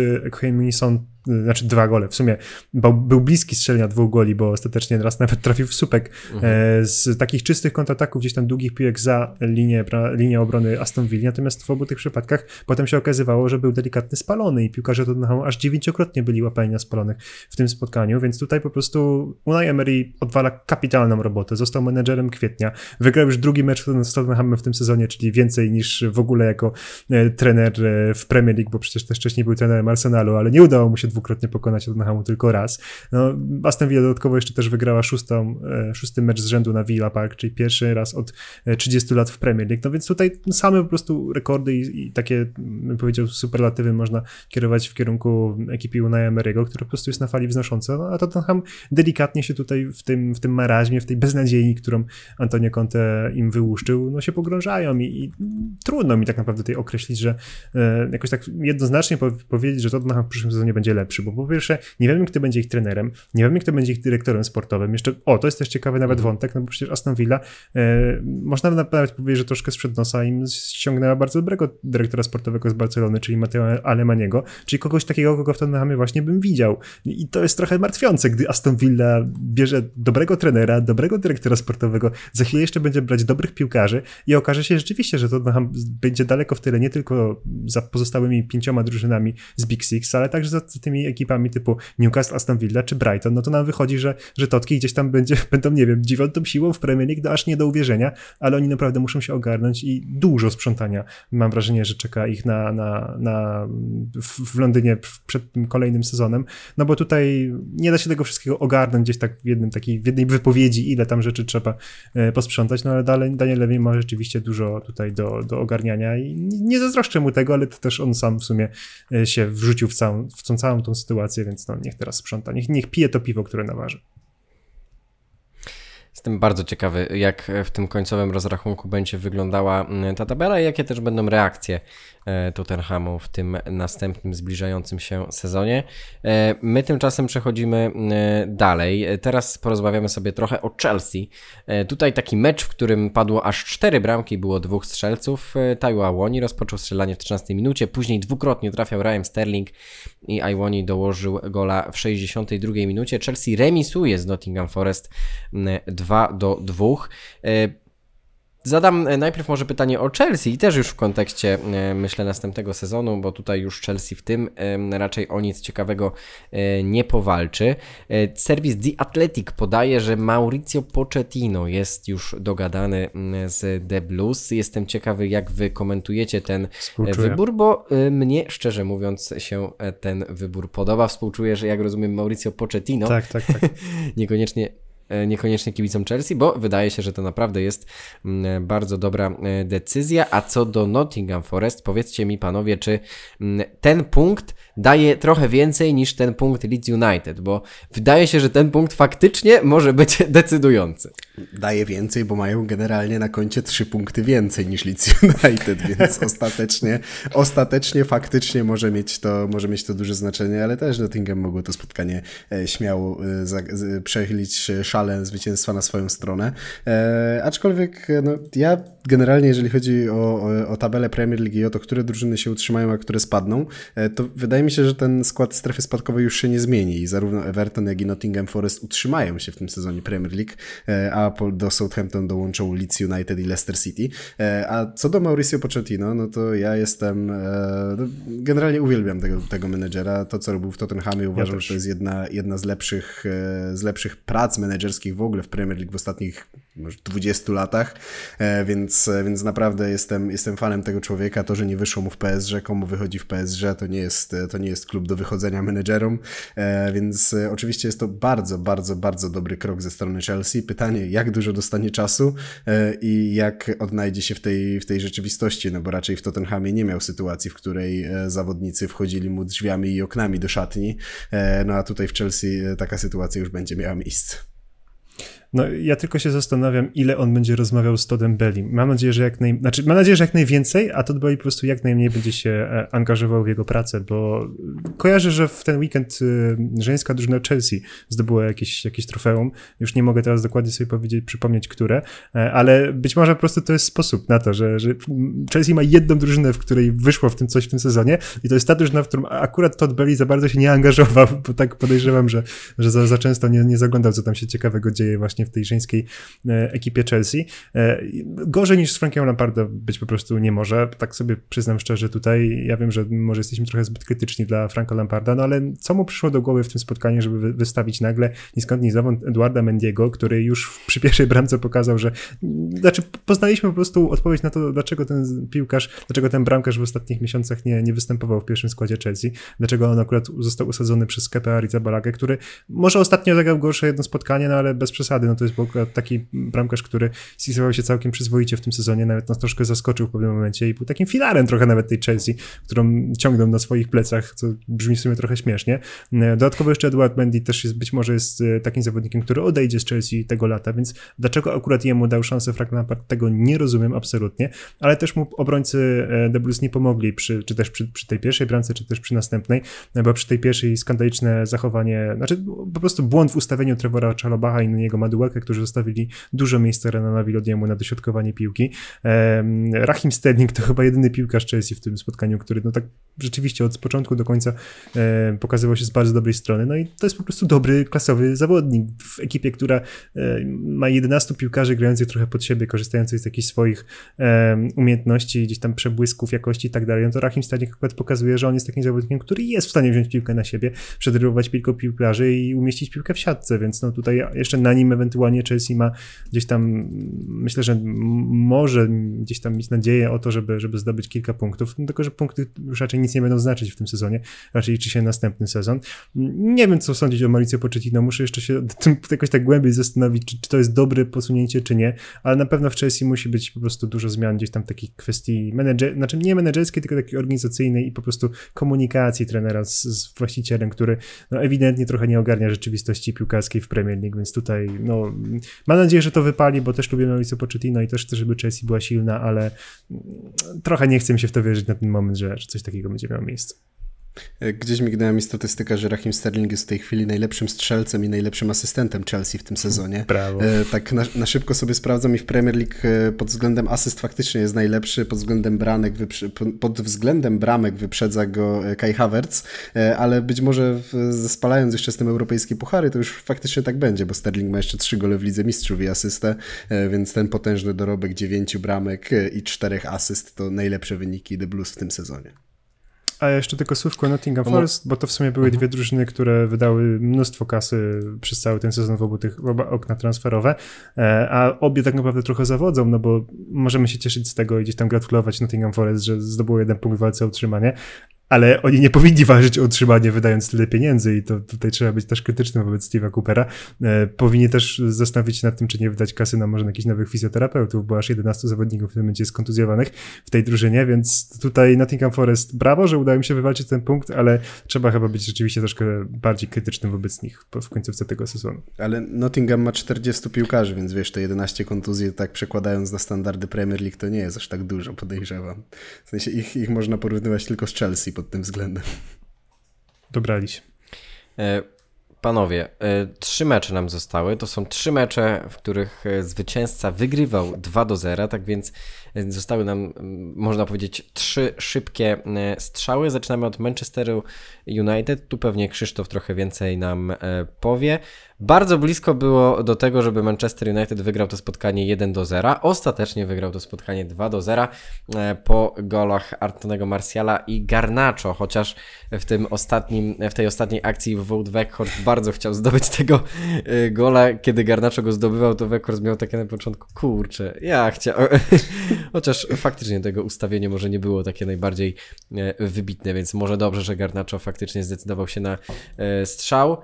Son znaczy dwa gole, w sumie był bliski strzelenia dwóch goli, bo ostatecznie raz nawet trafił w słupek mhm. E, z takich czystych kontrataków, gdzieś tam długich piłek za linię, linię obrony Aston Villa, natomiast w obu tych przypadkach potem się okazywało, że był delikatnie spalony i piłkarze Tottenhamu aż dziewięciokrotnie byli łapani na spalonych w tym spotkaniu, więc tutaj po prostu Unai Emery odwala kapitalną robotę, został menedżerem kwietnia, wygrał już drugi mecz z Tottenhamem w tym sezonie, czyli więcej niż w ogóle jako e, trener e, w Premier League, bo przecież też wcześniej był trenerem Arsenalu, ale nie udało mu się dwukrotnie pokonać Tottenhamu tylko raz. No, Aston Villa dodatkowo jeszcze też wygrała szóstą, e, szósty mecz z rzędu na Villa Park, czyli pierwszy raz od 30 e, lat w Premier League. No więc tutaj same po prostu rekordy i, i takie, bym powiedział, superlatywy można kierować w kierunku ekipy Unai Emery'ego, która po prostu jest na fali wznosząca, no, a Tottenham delikatnie się tutaj w tym, w tym maraźmie, w tej beznadziei, którą Antonio Conte im wyłuszczył, no się pogrążają i, i trudno mi tak naprawdę tutaj określić, że e, jakoś tak jednoznacznie po, powiedzieć, że Tottenham w przyszłym sezonie będzie lepszy, bo po pierwsze nie wiemy, kto będzie ich trenerem, nie wiemy, kto będzie ich dyrektorem sportowym. Jeszcze, o, to jest też ciekawy nawet mhm. wątek, no bo przecież Aston Villa, e, można nawet powiedzieć, że troszkę sprzed nosa im ściągnęła bardzo dobrego dyrektora sportowego z Barcelony, czyli Mateo Alemaniego, czyli kogoś takiego, kogo w Tottenhamie właśnie bym widział. I to jest trochę martwiące, gdy Aston Villa bierze dobrego trenera, dobrego dyrektora sportowego, za chwilę jeszcze będzie brać dobrych piłkarzy i okaże się rzeczywiście, że Tottenham będzie daleko w tyle nie tylko za pozostałymi pięcioma drużynami z Big Six, ale także za tymi ekipami typu Newcastle, Aston Villa czy Brighton, no to nam wychodzi, że, że Totki gdzieś tam będzie, będą, nie wiem, dziewiątą siłą w Premier League, no aż nie do uwierzenia, ale oni naprawdę muszą się ogarnąć i dużo sprzątania. Mam wrażenie, że czeka ich na, na, na, w, Londynie przed tym kolejnym sezonem, no bo tutaj nie da się tego wszystkiego ogarnąć gdzieś tak w, jednym takiej, w jednej wypowiedzi, ile tam rzeczy trzeba e, posprzątać, no ale dalej Daniel Levy ma rzeczywiście dużo tutaj do, do ogarniania i nie zazdroszczę mu tego, ale to też on sam w sumie e, się wrzucił w całą, w tą całą tą sytuację, więc no niech teraz sprząta, niech, niech pije to piwo, które naważy. Jestem bardzo ciekawy, jak w tym końcowym rozrachunku będzie wyglądała mm, ta tabela i jakie też będą reakcje Tottenhamu w tym następnym zbliżającym się sezonie. E, my tymczasem przechodzimy e, dalej. Teraz porozmawiamy sobie trochę o Chelsea. Tutaj taki mecz, w którym padło aż cztery bramki, było dwóch strzelców. Taiwo Awoni rozpoczął strzelanie w 13 minucie, później dwukrotnie trafiał Ryan Sterling i Iwoni dołożył gola w 62 minucie. Chelsea remisuje z Nottingham Forest 2 do 2. Zadam e, najpierw może pytanie o Chelsea i też już w kontekście, e, myślę, następnego sezonu, bo tutaj już Chelsea w tym raczej o nic ciekawego e, nie powalczy. Serwis The Athletic podaje, że Mauricio Pochettino jest już dogadany z The Blues. Jestem ciekawy, jak wy komentujecie ten Współczuję. wybór, bo mnie, szczerze mówiąc, się ten wybór podoba. Współczuję, że jak rozumiem Mauricio Pochettino, tak, tak, tak. niekoniecznie niekoniecznie kibicom Chelsea, bo wydaje się, że to naprawdę jest mm, bardzo dobra e, decyzja. A co do Nottingham Forest, powiedzcie mi panowie, czy mm, ten punkt daje trochę więcej niż ten punkt Leeds United, bo wydaje się, że ten punkt faktycznie może być decydujący. Daje więcej, bo mają generalnie na koncie trzy punkty więcej niż Leeds United, więc ostatecznie, ostatecznie faktycznie może mieć, to, może mieć to duże znaczenie, ale też Nottingham mogło to spotkanie e, śmiało przechylić szale zwycięstwa na swoją stronę. E, aczkolwiek no, ja generalnie, jeżeli chodzi o, o, o, tabelę Premier League i o to, które drużyny się utrzymają, a które spadną, e, to wydaje mi się, że ten skład strefy spadkowej już się nie zmieni i zarówno Everton, jak i Nottingham Forest utrzymają się w tym sezonie Premier League, e, a do Southampton dołączą Leeds United i Leicester City. E, a co do Mauricio Pochettino, no to ja jestem, e, no, generalnie uwielbiam tego, tego menedżera. To, co robił w Tottenhamie, uważam, ja że to jest jedna, jedna z, lepszych, e, z lepszych prac menedżerskich w ogóle w Premier League w ostatnich może 20 latach, więc, więc naprawdę jestem, jestem fanem tego człowieka. To, że nie wyszło mu w PSG, komu wychodzi w PSG, to nie jest, to nie jest klub do wychodzenia menedżerom, więc oczywiście jest to bardzo, bardzo, bardzo dobry krok ze strony Chelsea. Pytanie, jak dużo dostanie czasu i jak odnajdzie się w tej, w tej rzeczywistości, no bo raczej w Tottenhamie nie miał sytuacji, w której zawodnicy wchodzili mu drzwiami i oknami do szatni, no a tutaj w Chelsea taka sytuacja już będzie miała miejsce. No, ja tylko się zastanawiam, ile on będzie rozmawiał z Todem Belli. Mam nadzieję, że jak naj... znaczy, mam nadzieję, że jak najwięcej, a Todd Belli po prostu jak najmniej będzie się e, angażował w jego pracę, bo kojarzę, że w ten weekend e, żeńska drużyna Chelsea zdobyła jakieś, jakieś trofeum. Już nie mogę teraz dokładnie sobie powiedzieć, przypomnieć, które, e, ale być może po prostu to jest sposób na to, że, że Chelsea ma jedną drużynę, w której wyszło w tym coś w tym sezonie i to jest ta drużyna, w którą akurat Todd Belli za bardzo się nie angażował, bo tak podejrzewam, że, że za, za często nie, nie zaglądał, co tam się ciekawego dzieje właśnie właśnie w tej żeńskiej e, ekipie Chelsea. E, gorzej niż z Frankiem Lampardem być po prostu nie może. Tak sobie przyznam szczerze tutaj. Ja wiem, że może jesteśmy trochę zbyt krytyczni dla Franka Lamparda, no ale co mu przyszło do głowy w tym spotkaniu, żeby wystawić nagle ni skąd ni Eduarda Mendiego, który już przy pierwszej bramce pokazał, że znaczy poznaliśmy po prostu odpowiedź na to, dlaczego ten piłkarz, dlaczego ten bramkarz w ostatnich miesiącach nie, nie występował w pierwszym składzie Chelsea, dlaczego on akurat został usadzony przez Kepa Arrizabalaga, który może ostatnio zagrał gorsze jedno spotkanie, no ale bez przesady, no to jest taki bramkarz, który spisywał się całkiem przyzwoicie w tym sezonie, nawet nas troszkę zaskoczył w pewnym momencie i był takim filarem trochę nawet tej Chelsea, którą ciągną na swoich plecach, co brzmi w sumie trochę śmiesznie. Dodatkowo jeszcze Edward Mendy też jest, być może jest e, takim zawodnikiem, który odejdzie z Chelsea tego lata, więc dlaczego akurat jemu dał szansę Frank Lampard, tego nie rozumiem absolutnie, ale też mu obrońcy e, The Blues nie pomogli, przy, czy też przy, przy tej pierwszej bramce, czy też przy następnej, bo przy tej pierwszej skandaliczne zachowanie, znaczy po prostu błąd w ustawieniu Trevora Czalobacha i jego Madułeka, którzy zostawili dużo miejsca Renana Wilodiemu na dośrodkowanie piłki. Rahim Sterling to chyba jedyny piłkarz Chelsea w tym spotkaniu, który no tak rzeczywiście od początku do końca pokazywał się z bardzo dobrej strony. No i to jest po prostu dobry, klasowy zawodnik w ekipie, która ma 11 piłkarzy grających trochę pod siebie, korzystających z jakichś swoich umiejętności, gdzieś tam przebłysków, jakości i tak dalej. No to Rahim Sterling akurat pokazuje, że on jest takim zawodnikiem, który jest w stanie wziąć piłkę na siebie, przedrywować piłką piłkarzy i umieścić piłkę w siatce, więc no tutaj jeszcze na nim ewentualnie Chelsea ma gdzieś tam, myślę, że może gdzieś tam mieć nadzieję o to, żeby, żeby zdobyć kilka punktów, no tylko że punkty już raczej nic nie będą znaczyć w tym sezonie, raczej liczy się następny sezon. Nie wiem, co sądzić o Mauricio Pochettino, muszę jeszcze się tym jakoś tak głębiej zastanowić, czy, czy to jest dobre posunięcie, czy nie, ale na pewno w Chelsea musi być po prostu dużo zmian gdzieś tam takich kwestii menedżer, znaczy nie menedżerskiej, tylko takiej organizacyjnej i po prostu komunikacji trenera z, z właścicielem, który no, ewidentnie trochę nie ogarnia rzeczywistości piłkarskiej w Premier League, więc tutaj no, no, mam nadzieję, że to wypali, bo też lubię Mauricio Pochettino i też chcę, żeby Chelsea była silna, ale trochę nie chcę mi się w to wierzyć na ten moment, że, że coś takiego będzie miało miejsce. E, gdzieś mignęła mi statystyka, że Raheem Sterling jest w tej chwili najlepszym strzelcem i najlepszym asystentem Chelsea w tym sezonie. Brawo. E, tak na, na, szybko sobie sprawdzam i w Premier League e, pod względem asyst faktycznie jest najlepszy, pod względem bramek, pod względem bramek wyprzedza go Kai Havertz, ale być może spalając jeszcze z tym europejskie puchary, to już faktycznie tak będzie, bo Sterling ma jeszcze trzy gole w Lidze Mistrzów i asystę, więc ten potężny dorobek dziewięciu bramek i czterech asyst to najlepsze wyniki The Blues w tym sezonie. A jeszcze tylko słówko Nottingham Forest, bo to w sumie były dwie drużyny, które wydały mnóstwo kasy przez cały ten sezon w obu tych oba okna transferowe, e, a obie tak naprawdę trochę zawodzą, no bo możemy się cieszyć z tego i gdzieś tam gratulować Nottingham Forest, że zdobyło jeden punkt w walce o utrzymanie, ale oni nie powinni walczyć o utrzymanie, wydając tyle pieniędzy i to tutaj trzeba być też krytycznym wobec Steve'a Coopera. E, powinni też zastanowić się nad tym, czy nie wydać kasy na może na jakichś nowych fizjoterapeutów, bo aż 11 zawodników w tym momencie jest kontuzjowanych w tej drużynie, więc tutaj Nottingham Forest brawo, że udało mi się wywalczyć ten punkt, ale trzeba chyba być rzeczywiście troszkę bardziej krytycznym wobec nich w końcówce tego sezonu. Ale Nottingham ma 40 piłkarzy, więc wiesz, te 11 kontuzji tak przekładając na standardy Premier League to nie jest aż tak dużo, podejrzewam. W sensie ich, ich można porównywać tylko z Chelsea pod tym względem. Dobraliś. E, panowie, e, trzy mecze nam zostały. To są trzy mecze, w których e, zwycięzca wygrywał 2 do 0, tak więc zostały nam, można powiedzieć, trzy szybkie strzały. Zaczynamy od Manchesteru United. Tu pewnie Krzysztof trochę więcej nam powie. Bardzo blisko było do tego, żeby Manchester United wygrał to spotkanie 1 do 0. Ostatecznie wygrał to spotkanie 2 do 0 e, po golach Artonego Marciala i Garnacho, chociaż w tym ostatnim, w tej ostatniej akcji Wout Weghorst bardzo chciał zdobyć tego e, gola. Kiedy Garnacho go zdobywał, to Weghorst miał takie na początku, kurczę, ja chciałem. Chociaż faktycznie tego ustawienie może nie było takie najbardziej e, wybitne, więc może dobrze, że Garnacho faktycznie zdecydował się na strzał.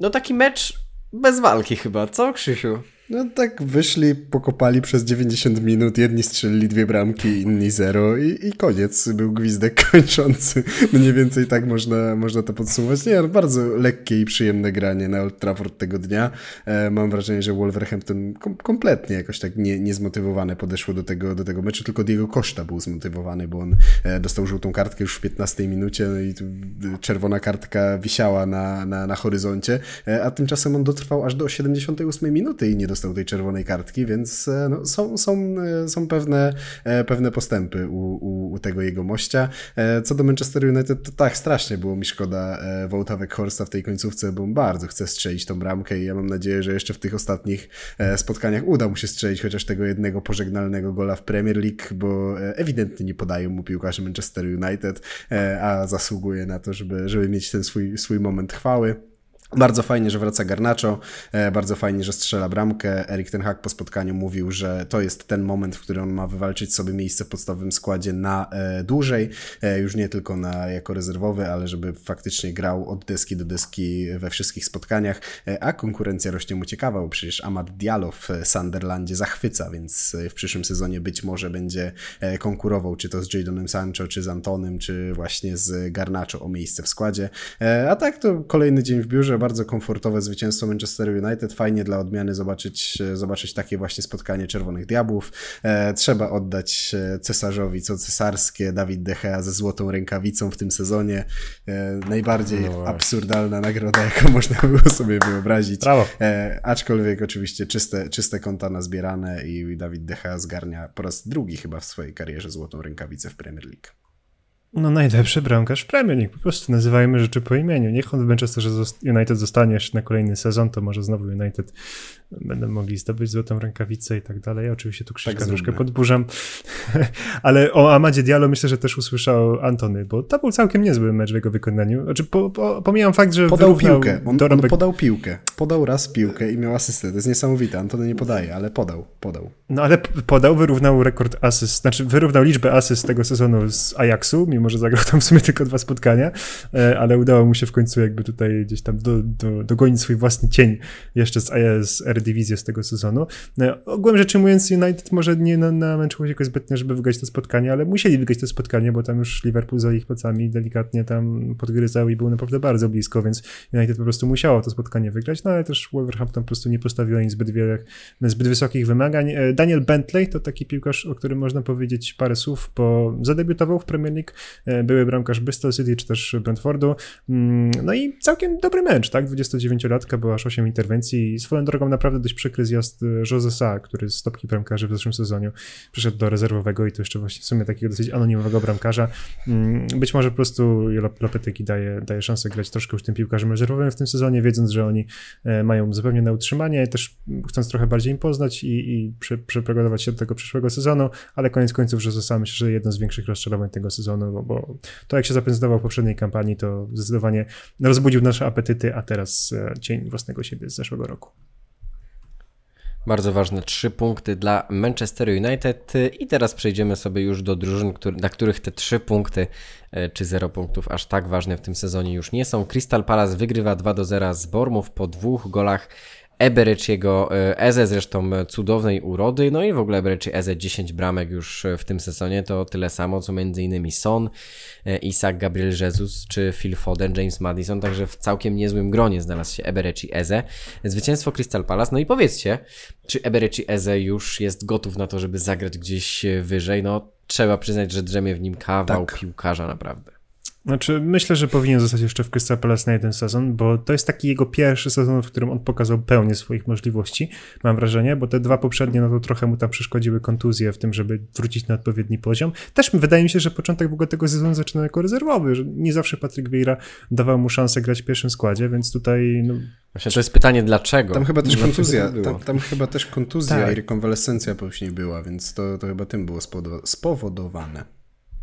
No taki mecz bez walki chyba, co Krzysiu? No tak wyszli, pokopali przez 90 minut, jedni strzelili dwie bramki, inni zero i, i koniec. Był gwizdek kończący. Mniej więcej tak można, można to podsumować. Nie, no bardzo lekkie i przyjemne granie na Old Trafford tego dnia. E, mam wrażenie, że Wolverhampton kom kompletnie jakoś tak nie, niezmotywowane podeszło do tego, do tego meczu, tylko Diego Costa był zmotywowany, bo on e, dostał żółtą kartkę już w 15 minucie no i czerwona kartka wisiała na, na, na horyzoncie, e, a tymczasem on dotrwał aż do 78 minuty i nie dostał dostał tej czerwonej kartki, więc e, no, są, są, e, są pewne, e, pewne postępy u, u, u, tego jego mościa. Co do Manchester United, to tak, strasznie było mi szkoda Wołta Weghorsta w tej końcówce, bo bardzo chcę strzelić tą bramkę i ja mam nadzieję, że jeszcze w tych ostatnich spotkaniach uda mu się strzelić chociaż tego jednego pożegnalnego gola w Premier League, bo ewidentnie nie podają mu piłkarze Manchester United, a zasługuje na to, żeby, żeby mieć ten swój, swój moment chwały. Bardzo fajnie, że wraca Garnacho, e, bardzo fajnie, że strzela bramkę. Erik Ten Hag po spotkaniu mówił, że to jest ten moment, w którym on ma wywalczyć sobie miejsce w podstawowym składzie na e, dłużej, e, już nie tylko na, jako rezerwowy, ale żeby faktycznie grał od deski do deski we wszystkich spotkaniach, a konkurencja rośnie mu ciekawa, bo przecież Amad Diallo w Sunderlandzie zachwyca, więc w przyszłym sezonie być może będzie konkurował, czy to z Jadonem Sancho, czy z Antonym, czy właśnie z Garnacho o miejsce w składzie. A tak to kolejny dzień w biurze, bardzo komfortowe zwycięstwo Manchester United. Fajnie dla odmiany zobaczyć, zobaczyć takie właśnie spotkanie Czerwonych Diabłów. E, trzeba oddać e, cesarzowi co cesarskie. Dawid De Gea ze złotą rękawicą w tym sezonie. E, najbardziej no absurdalna nagroda, jaką można było sobie wyobrazić. Brawo. E, aczkolwiek oczywiście czyste, czyste konta nazbierane i Dawid De Gea zgarnia po raz drugi chyba w swojej karierze złotą rękawicę w Premier League. No najlepszy bramkarz Premier League. Po prostu nazywajmy rzeczy po imieniu. Niech on w Manchesterze United zostanie jeszcze na kolejny sezon, to może znowu United będą mogli zdobyć złotą rękawicę i tak dalej. Ja oczywiście tu Krzyśka tak troszkę podburzam. Ale o Amadzie Diallo myślę, że też usłyszał Antony, bo to był całkiem niezły mecz w jego wykonaniu. Znaczy, po, po, pomijam fakt, że podał piłkę. On, dorobek... on, podał piłkę. Podał raz piłkę i miał asystę. To jest niesamowite. Antony nie podaje, ale podał. Podał. No ale podał, wyrównał rekord asyst, znaczy wyrównał liczbę asyst tego sezonu z Ajaxu, mimo że zagrał tam w sumie tylko dwa spotkania, e, ale udało mu się w końcu jakby tutaj gdzieś tam do, do, dogonić swój własny cień jeszcze z, z Eredivisie z tego sezonu. E, ogółem rzeczy mówiąc United może nie namęczyło się jakoś zbytnio, żeby wygrać to spotkanie, ale musieli wygrać to spotkanie, bo tam już Liverpool za ich plecami delikatnie tam podgryzał i był naprawdę bardzo blisko, więc United po prostu musiało to spotkanie wygrać, no ale też Wolverhampton po prostu nie postawiło im zbyt wiele, zbyt wysokich wymagań. E, Daniel Bentley to taki piłkarz, o którym można powiedzieć parę słów, bo zadebiutował w Premier League, były bramkarz Bristol City czy też Brentfordu, mm, no i całkiem dobry mecz, tak, 29-latka, była aż 8 interwencji i swoją drogą naprawdę dość przykry zjazd Jose Sa, który z stopki bramkarzy w zeszłym sezonie przyszedł do rezerwowego i to jeszcze właśnie w sumie takiego dosyć anonimowego bramkarza. Mm, być może po prostu Lopetegui daje, daje szansę grać troszkę już tym piłkarzem rezerwowym w tym sezonie, wiedząc, że oni e, mają zupełnie na utrzymanie, też chcąc trochę bardziej im poznać i, i przeprogramować się do tego przyszłego sezonu, ale koniec końców, sam myślę, że jedno z większych rozczarowań tego sezonu, bo, bo to jak się zaprezentował w poprzedniej kampanii, to zdecydowanie rozbudził nasze apetyty, a teraz e, cień własnego siebie z zeszłego roku. Bardzo ważne trzy punkty dla Manchester United i teraz przejdziemy sobie już do drużyn, który, dla których te trzy punkty e, czy zero punktów aż tak ważne w tym sezonie już nie są. Crystal Palace wygrywa 2 do 0 z Bormów po dwóch golach Ebereciego e, Eze, zresztą cudownej urody, no i w ogóle Ebereci Eze 10 bramek już w tym sezonie, to tyle samo co m.in. Son, e, Isaac, Gabriel Jesus czy Phil Foden, James Madison, także w całkiem niezłym gronie znalazł się Ebereci Eze. Zwycięstwo Crystal Palace, no i powiedzcie, czy Ebereci Eze już jest gotów na to, żeby zagrać gdzieś wyżej? No trzeba przyznać, że drzemie w nim kawał tak. piłkarza naprawdę. Znaczy, myślę, że powinien zostać jeszcze w Crystal Palace na jeden sezon, bo to jest taki jego pierwszy sezon, w którym on pokazał pełnię swoich możliwości, mam wrażenie, bo te dwa poprzednie, no to trochę mu tam przeszkodziły kontuzje w tym, żeby wrócić na odpowiedni poziom. Też wydaje mi się, że początek w ogóle tego sezonu zaczynał jako rezerwowy, że nie zawsze Patryk Vieira dawał mu szansę grać w pierwszym składzie, więc tutaj... No, Właśnie to jest pytanie dlaczego. Tam chyba też kontuzja, tam, tam, chyba też kontuzja tak. i rekonwalescencja później była, więc to, to chyba tym było spowodowane.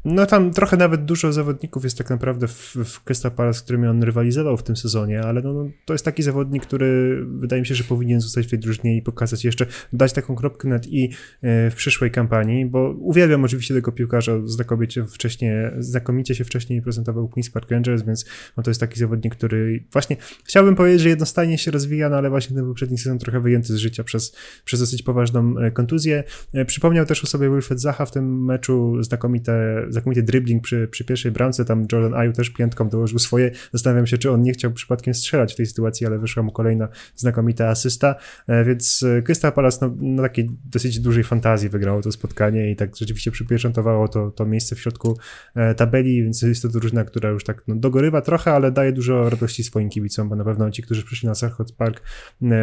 No tam trochę nawet dużo zawodników jest tak naprawdę w, w Crystal Palace, z którymi on rywalizował w tym sezonie, ale no, no, to jest taki zawodnik, który wydaje mi się, że powinien zostać w tej drużynie i pokazać jeszcze, dać taką kropkę nad i e, w przyszłej kampanii, bo uwielbiam oczywiście tego piłkarza, znakomicie wcześniej, znakomicie się wcześniej prezentował Queen's Park Rangers, więc no, to jest taki zawodnik, który właśnie chciałbym powiedzieć, że jednostajnie się rozwija, no ale właśnie ten poprzedni sezon trochę wyjęty z życia przez, przez dosyć poważną e, kontuzję. E, przypomniał też o sobie Wilfred Zaha w tym meczu znakomite znakomity dribbling przy, przy pierwszej bramce, tam Jordan Ayu też piętką dołożył swoje. Zastanawiam się, czy on nie chciał przypadkiem strzelać w tej sytuacji, ale wyszła mu kolejna znakomita asysta, e, więc e, Crystal Palace no, na takiej dosyć dużej fantazji wygrało to spotkanie i tak rzeczywiście przypieczętowało to, to miejsce w środku e, tabeli, więc jest to drużyna, która już tak no, dogorywa trochę, ale daje dużo radości swoim kibicom, bo na pewno ci, którzy przyszli na Sarchot Park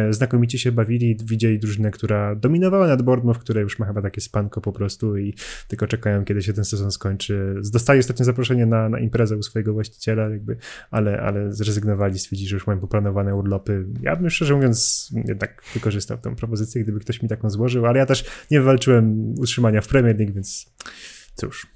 znakomicie się bawili, widzieli drużynę, która dominowała nad Bournemouth, które już ma chyba takie spanko po prostu i tylko czekają, kiedy się ten sezon skończy czy dostali ostatnio zaproszenie na, na imprezę u swojego właściciela, jakby, ale, ale zrezygnowali, stwierdzili, że już mają poplanowane urlopy. Ja bym szczerze mówiąc jednak wykorzystał tę propozycję, gdyby ktoś mi taką złożył, ale ja też nie wywalczyłem utrzymania w Premier League, więc cóż.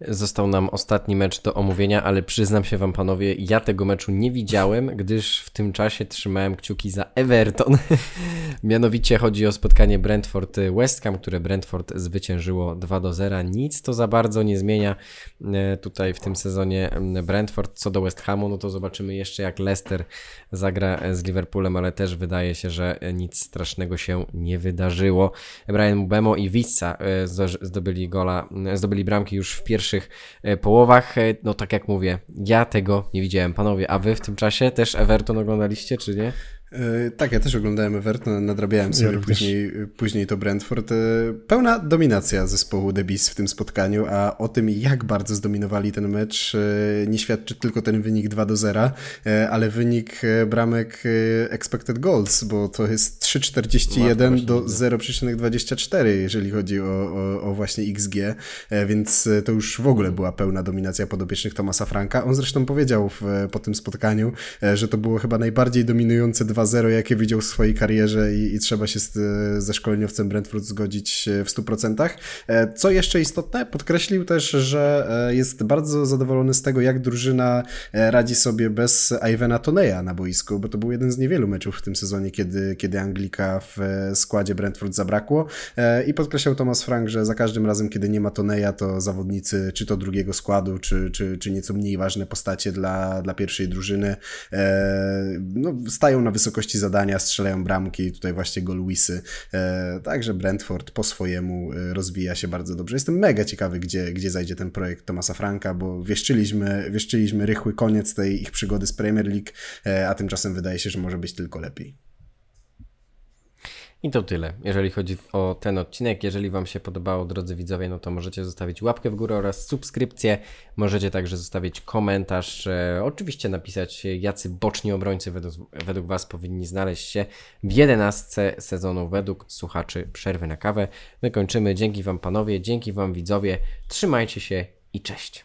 Został nam ostatni mecz do omówienia, ale przyznam się wam panowie, ja tego meczu nie widziałem, gdyż w tym czasie trzymałem kciuki za Everton. Mianowicie chodzi o spotkanie Brentford-West Ham, które Brentford zwyciężyło 2 do 0. Nic to za bardzo nie zmienia e, tutaj w tym sezonie Brentford. Co do West Hamu, no to zobaczymy jeszcze jak Leicester zagra z Liverpoolem, ale też wydaje się, że nic strasznego się nie wydarzyło. Brian Mbemo i Wissa e, zdobyli gola, zdobyli bramki już w pierwszym pierwszych e, połowach. E, no tak jak mówię, ja tego nie widziałem. Panowie, a wy w tym czasie też Everton oglądaliście, czy nie? E, tak, ja też oglądałem Everton, nadrabiałem sobie ja później, później to Brentford. E, pełna dominacja zespołu Debis w tym spotkaniu, a o tym jak bardzo zdominowali ten mecz e, nie świadczy tylko ten wynik 2 do 0, ale wynik bramek expected goals, bo to jest 3,41 do 0,24, jeżeli chodzi o, o, o, właśnie XG, więc to już w ogóle była pełna dominacja podopiecznych Tomasa Franka. On zresztą powiedział w, po tym spotkaniu, że to było chyba najbardziej dominujące 2-0, jakie widział w swojej karierze i, i trzeba się z, ze szkoleniowcem Brentford zgodzić e, w 100%. E, co jeszcze istotne, podkreślił też, że e, jest bardzo zadowolony z tego, jak drużyna radzi sobie bez Ivana Toneja na boisku, bo to był jeden z niewielu meczów w tym sezonie, kiedy, kiedy Angli Licka w składzie Brentford zabrakło. I podkreślał Thomas Frank, że za każdym razem, kiedy nie ma Toneja, to zawodnicy, czy to drugiego składu, czy, czy, czy nieco mniej ważne postacie dla, dla pierwszej drużyny, no, stają na wysokości zadania, strzelają bramki, tutaj właśnie gol Wisy. Także Brentford po swojemu rozwija się bardzo dobrze. Jestem mega ciekawy, gdzie, gdzie zajdzie ten projekt Thomasa Franka, bo wieszczyliśmy, wieszczyliśmy rychły koniec tej ich przygody z Premier League, a tymczasem wydaje się, że może być tylko lepiej. I to tyle, jeżeli chodzi o ten odcinek. Jeżeli Wam się podobało, drodzy widzowie, no to możecie zostawić łapkę w górę oraz subskrypcję. Możecie także zostawić komentarz. E, oczywiście napisać, jacy boczni obrońcy według, według Was powinni znaleźć się w 11 sezonu według słuchaczy Przerwy na kawę. My kończymy. Dzięki Wam panowie, dzięki Wam widzowie. Trzymajcie się i cześć.